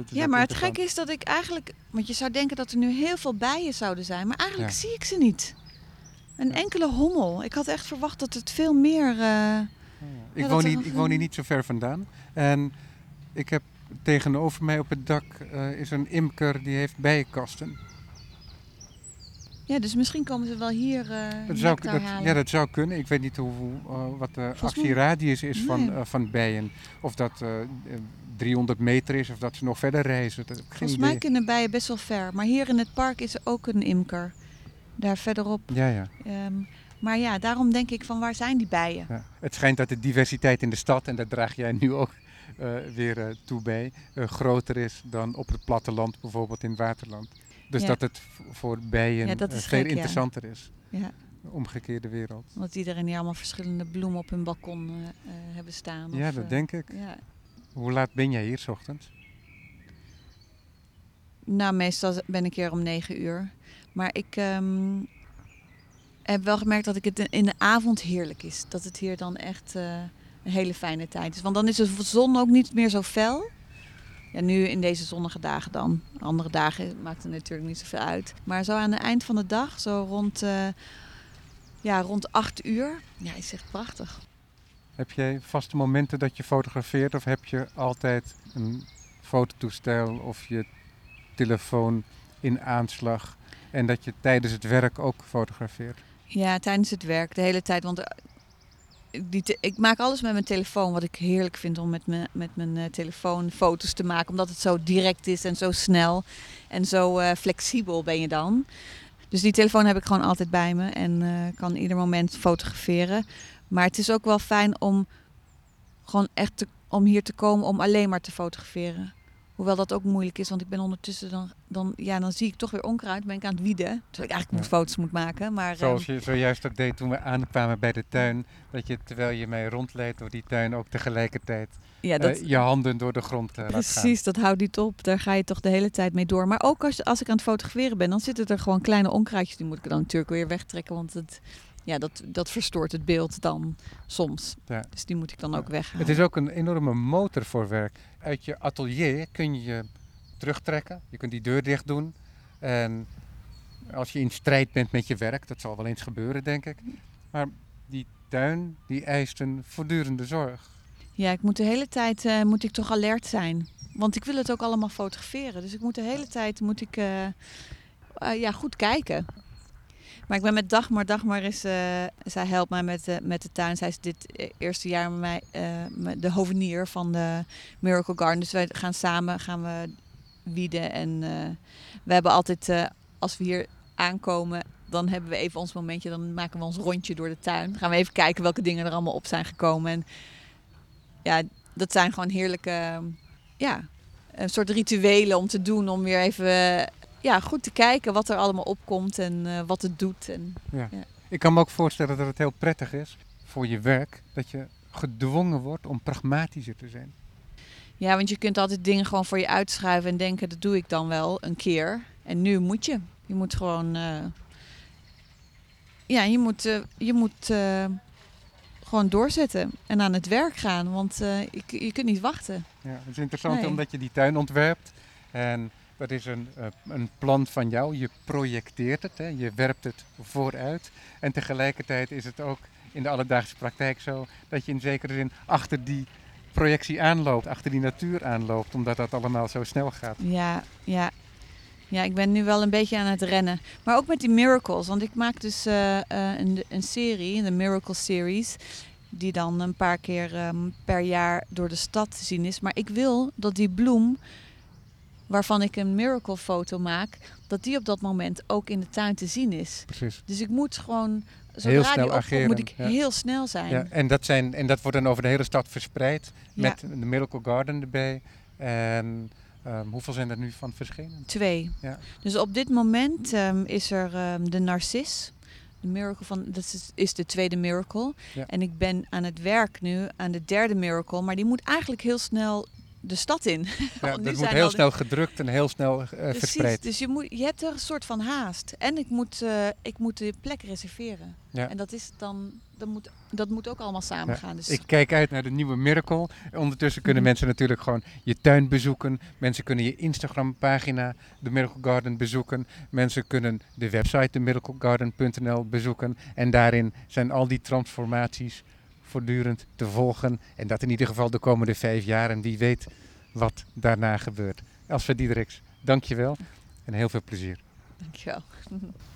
ja, maar het gekke is dat ik eigenlijk... Want je zou denken dat er nu heel veel bijen zouden zijn. Maar eigenlijk zie ik ze niet. Een enkele hommel. Ik had echt verwacht dat het veel meer... Uh, ik, woon hier, ik woon hier niet zo ver vandaan. En ik heb tegenover mij op het dak uh, is een imker die heeft bijenkasten. Ja, dus misschien komen ze wel hier uh, dat zou, dat, Ja, dat zou kunnen. Ik weet niet hoe, uh, wat de actieradius is van, uh, van bijen. Of dat 300 meter is of dat ze nog verder reizen. Dat, Volgens mij kunnen bijen best wel ver. Maar hier in het park is er ook een imker. Daar verderop. Ja, ja. Um, maar ja, daarom denk ik van waar zijn die bijen? Ja. Het schijnt dat de diversiteit in de stad, en daar draag jij nu ook weer toe bij, groter is dan op het platteland, bijvoorbeeld in waterland. Dus dat het voor bijen ja, veel interessanter is. Ja. De omgekeerde wereld. Want iedereen die allemaal verschillende bloemen op hun balkon uh, hebben staan. Ja, dat denk ik. Ja. Hoe laat ben jij hier s ochtends? Nou, meestal ben ik hier om negen uur. Maar ik um, heb wel gemerkt dat ik het in de avond heerlijk is. Dat het hier dan echt uh, een hele fijne tijd is. Want dan is de zon ook niet meer zo fel. Ja, nu in deze zonnige dagen dan. Andere dagen maakt het natuurlijk niet zoveel uit. Maar zo aan het eind van de dag, zo rond, uh, ja, rond 8 uur, ja, is echt prachtig. Heb jij vaste momenten dat je fotografeert of heb je altijd een fototoestel of je telefoon in aanslag en dat je tijdens het werk ook fotografeert? Ja, tijdens het werk de hele tijd. Want die ik maak alles met mijn telefoon, wat ik heerlijk vind om met, me, met mijn uh, telefoon foto's te maken. Omdat het zo direct is en zo snel en zo uh, flexibel ben je dan. Dus die telefoon heb ik gewoon altijd bij me en uh, kan ieder moment fotograferen. Maar het is ook wel fijn om gewoon echt om hier te komen om alleen maar te fotograferen. Hoewel dat ook moeilijk is, want ik ben ondertussen dan, dan, ja, dan zie ik toch weer onkruid. Ben ik aan het wieden. Terwijl ik eigenlijk moet foto's moet maken. Maar, Zoals ehm, je zojuist ook deed toen we aankwamen bij de tuin. Dat je terwijl je mij rondleidt door die tuin ook tegelijkertijd ja, dat, uh, je handen door de grond uh, Precies, dat houdt niet op. Daar ga je toch de hele tijd mee door. Maar ook als, als ik aan het fotograferen ben, dan zitten er gewoon kleine onkruidjes. Die moet ik dan natuurlijk weer wegtrekken, want het, ja, dat, dat verstoort het beeld dan soms. Ja. Dus die moet ik dan ook weghalen. Het is ook een enorme motor voor werk. Uit je atelier kun je je terugtrekken. Je kunt die deur dicht doen. En als je in strijd bent met je werk, dat zal wel eens gebeuren, denk ik. Maar die tuin, die eist een voortdurende zorg. Ja, ik moet de hele tijd uh, moet ik toch alert zijn. Want ik wil het ook allemaal fotograferen. Dus ik moet de hele tijd moet ik, uh, uh, ja, goed kijken. Maar ik ben met Dagmar. Dagmar is, uh, zij helpt mij met, de, met de tuin. Zij is dit eerste jaar met mij de hovenier van de Miracle Garden. Dus wij gaan samen gaan we wieden. En we hebben altijd, als we hier aankomen, dan hebben we even ons momentje. Dan maken we ons rondje door de tuin. Dan gaan we even kijken welke dingen er allemaal op zijn gekomen. En ja, dat zijn gewoon heerlijke, ja, een soort rituelen om te doen. Om weer even ja, goed te kijken wat er allemaal opkomt en uh, wat het doet. En, ja. ja. Ik kan me ook voorstellen dat het heel prettig is voor je werk dat je gedwongen wordt om pragmatischer te zijn. Ja, want je kunt altijd dingen gewoon voor je uitschuiven en denken dat doe ik dan wel een keer. En nu moet je. Je moet gewoon. Uh, ja, je moet, uh, je moet gewoon doorzetten en aan het werk gaan. Want je, je kunt niet wachten. Ja, het is interessant nee. omdat je die tuin ontwerpt. En dat is een, uh, een plan van jou. Je projecteert het, hè? je werpt het vooruit. En tegelijkertijd is het ook in de alledaagse praktijk zo dat je in zekere zin achter die projectie aanloopt, achter die natuur aanloopt, omdat dat allemaal zo snel gaat. Ja, ja. Ja, ik ben nu wel een beetje aan het rennen. Maar ook met die miracles. Want ik maak dus uh, uh, een, een serie, de Miracle Series. Die dan een paar keer um, per jaar door de stad te zien is. Maar ik wil dat die bloem waarvan ik een miracle foto maak, dat die op dat moment ook in de tuin te zien is. Precies. Dus ik moet gewoon zodra die opkomt, moet ik heel snel zijn. Ja, en, dat zijn, en dat wordt dan over de hele stad verspreid met de Miracle Garden erbij. En um, hoeveel zijn er nu van verschenen? Twee. Ja. Dus op dit moment um, is er um, de Narcis. De miracle van, dat is, is de tweede miracle. En ik ben aan het werk nu aan de derde miracle. Maar die moet eigenlijk heel snel de stad in. Ja, dat moet heel de- snel gedrukt en heel snel eh, Precies, verspreid. dus je, moet, je hebt er een soort van haast. En ik moet, eh, ik moet de plek reserveren. Ja. En dat is dan, dat moet, dat moet ook allemaal samen Ja, gaan. Dus Ik kijk uit naar de nieuwe Miracle. Ondertussen kunnen Mhm. mensen natuurlijk gewoon je tuin bezoeken. Mensen kunnen je Instagram pagina, The Miracle Garden, bezoeken. Mensen kunnen de website themiraclegarden.nl bezoeken. En daarin zijn al die transformaties voortdurend te volgen. En dat in ieder geval de komende vijf jaar. En wie weet wat daarna gebeurt. Elsa Diedericks, dank je wel. En heel veel plezier. Dankjewel.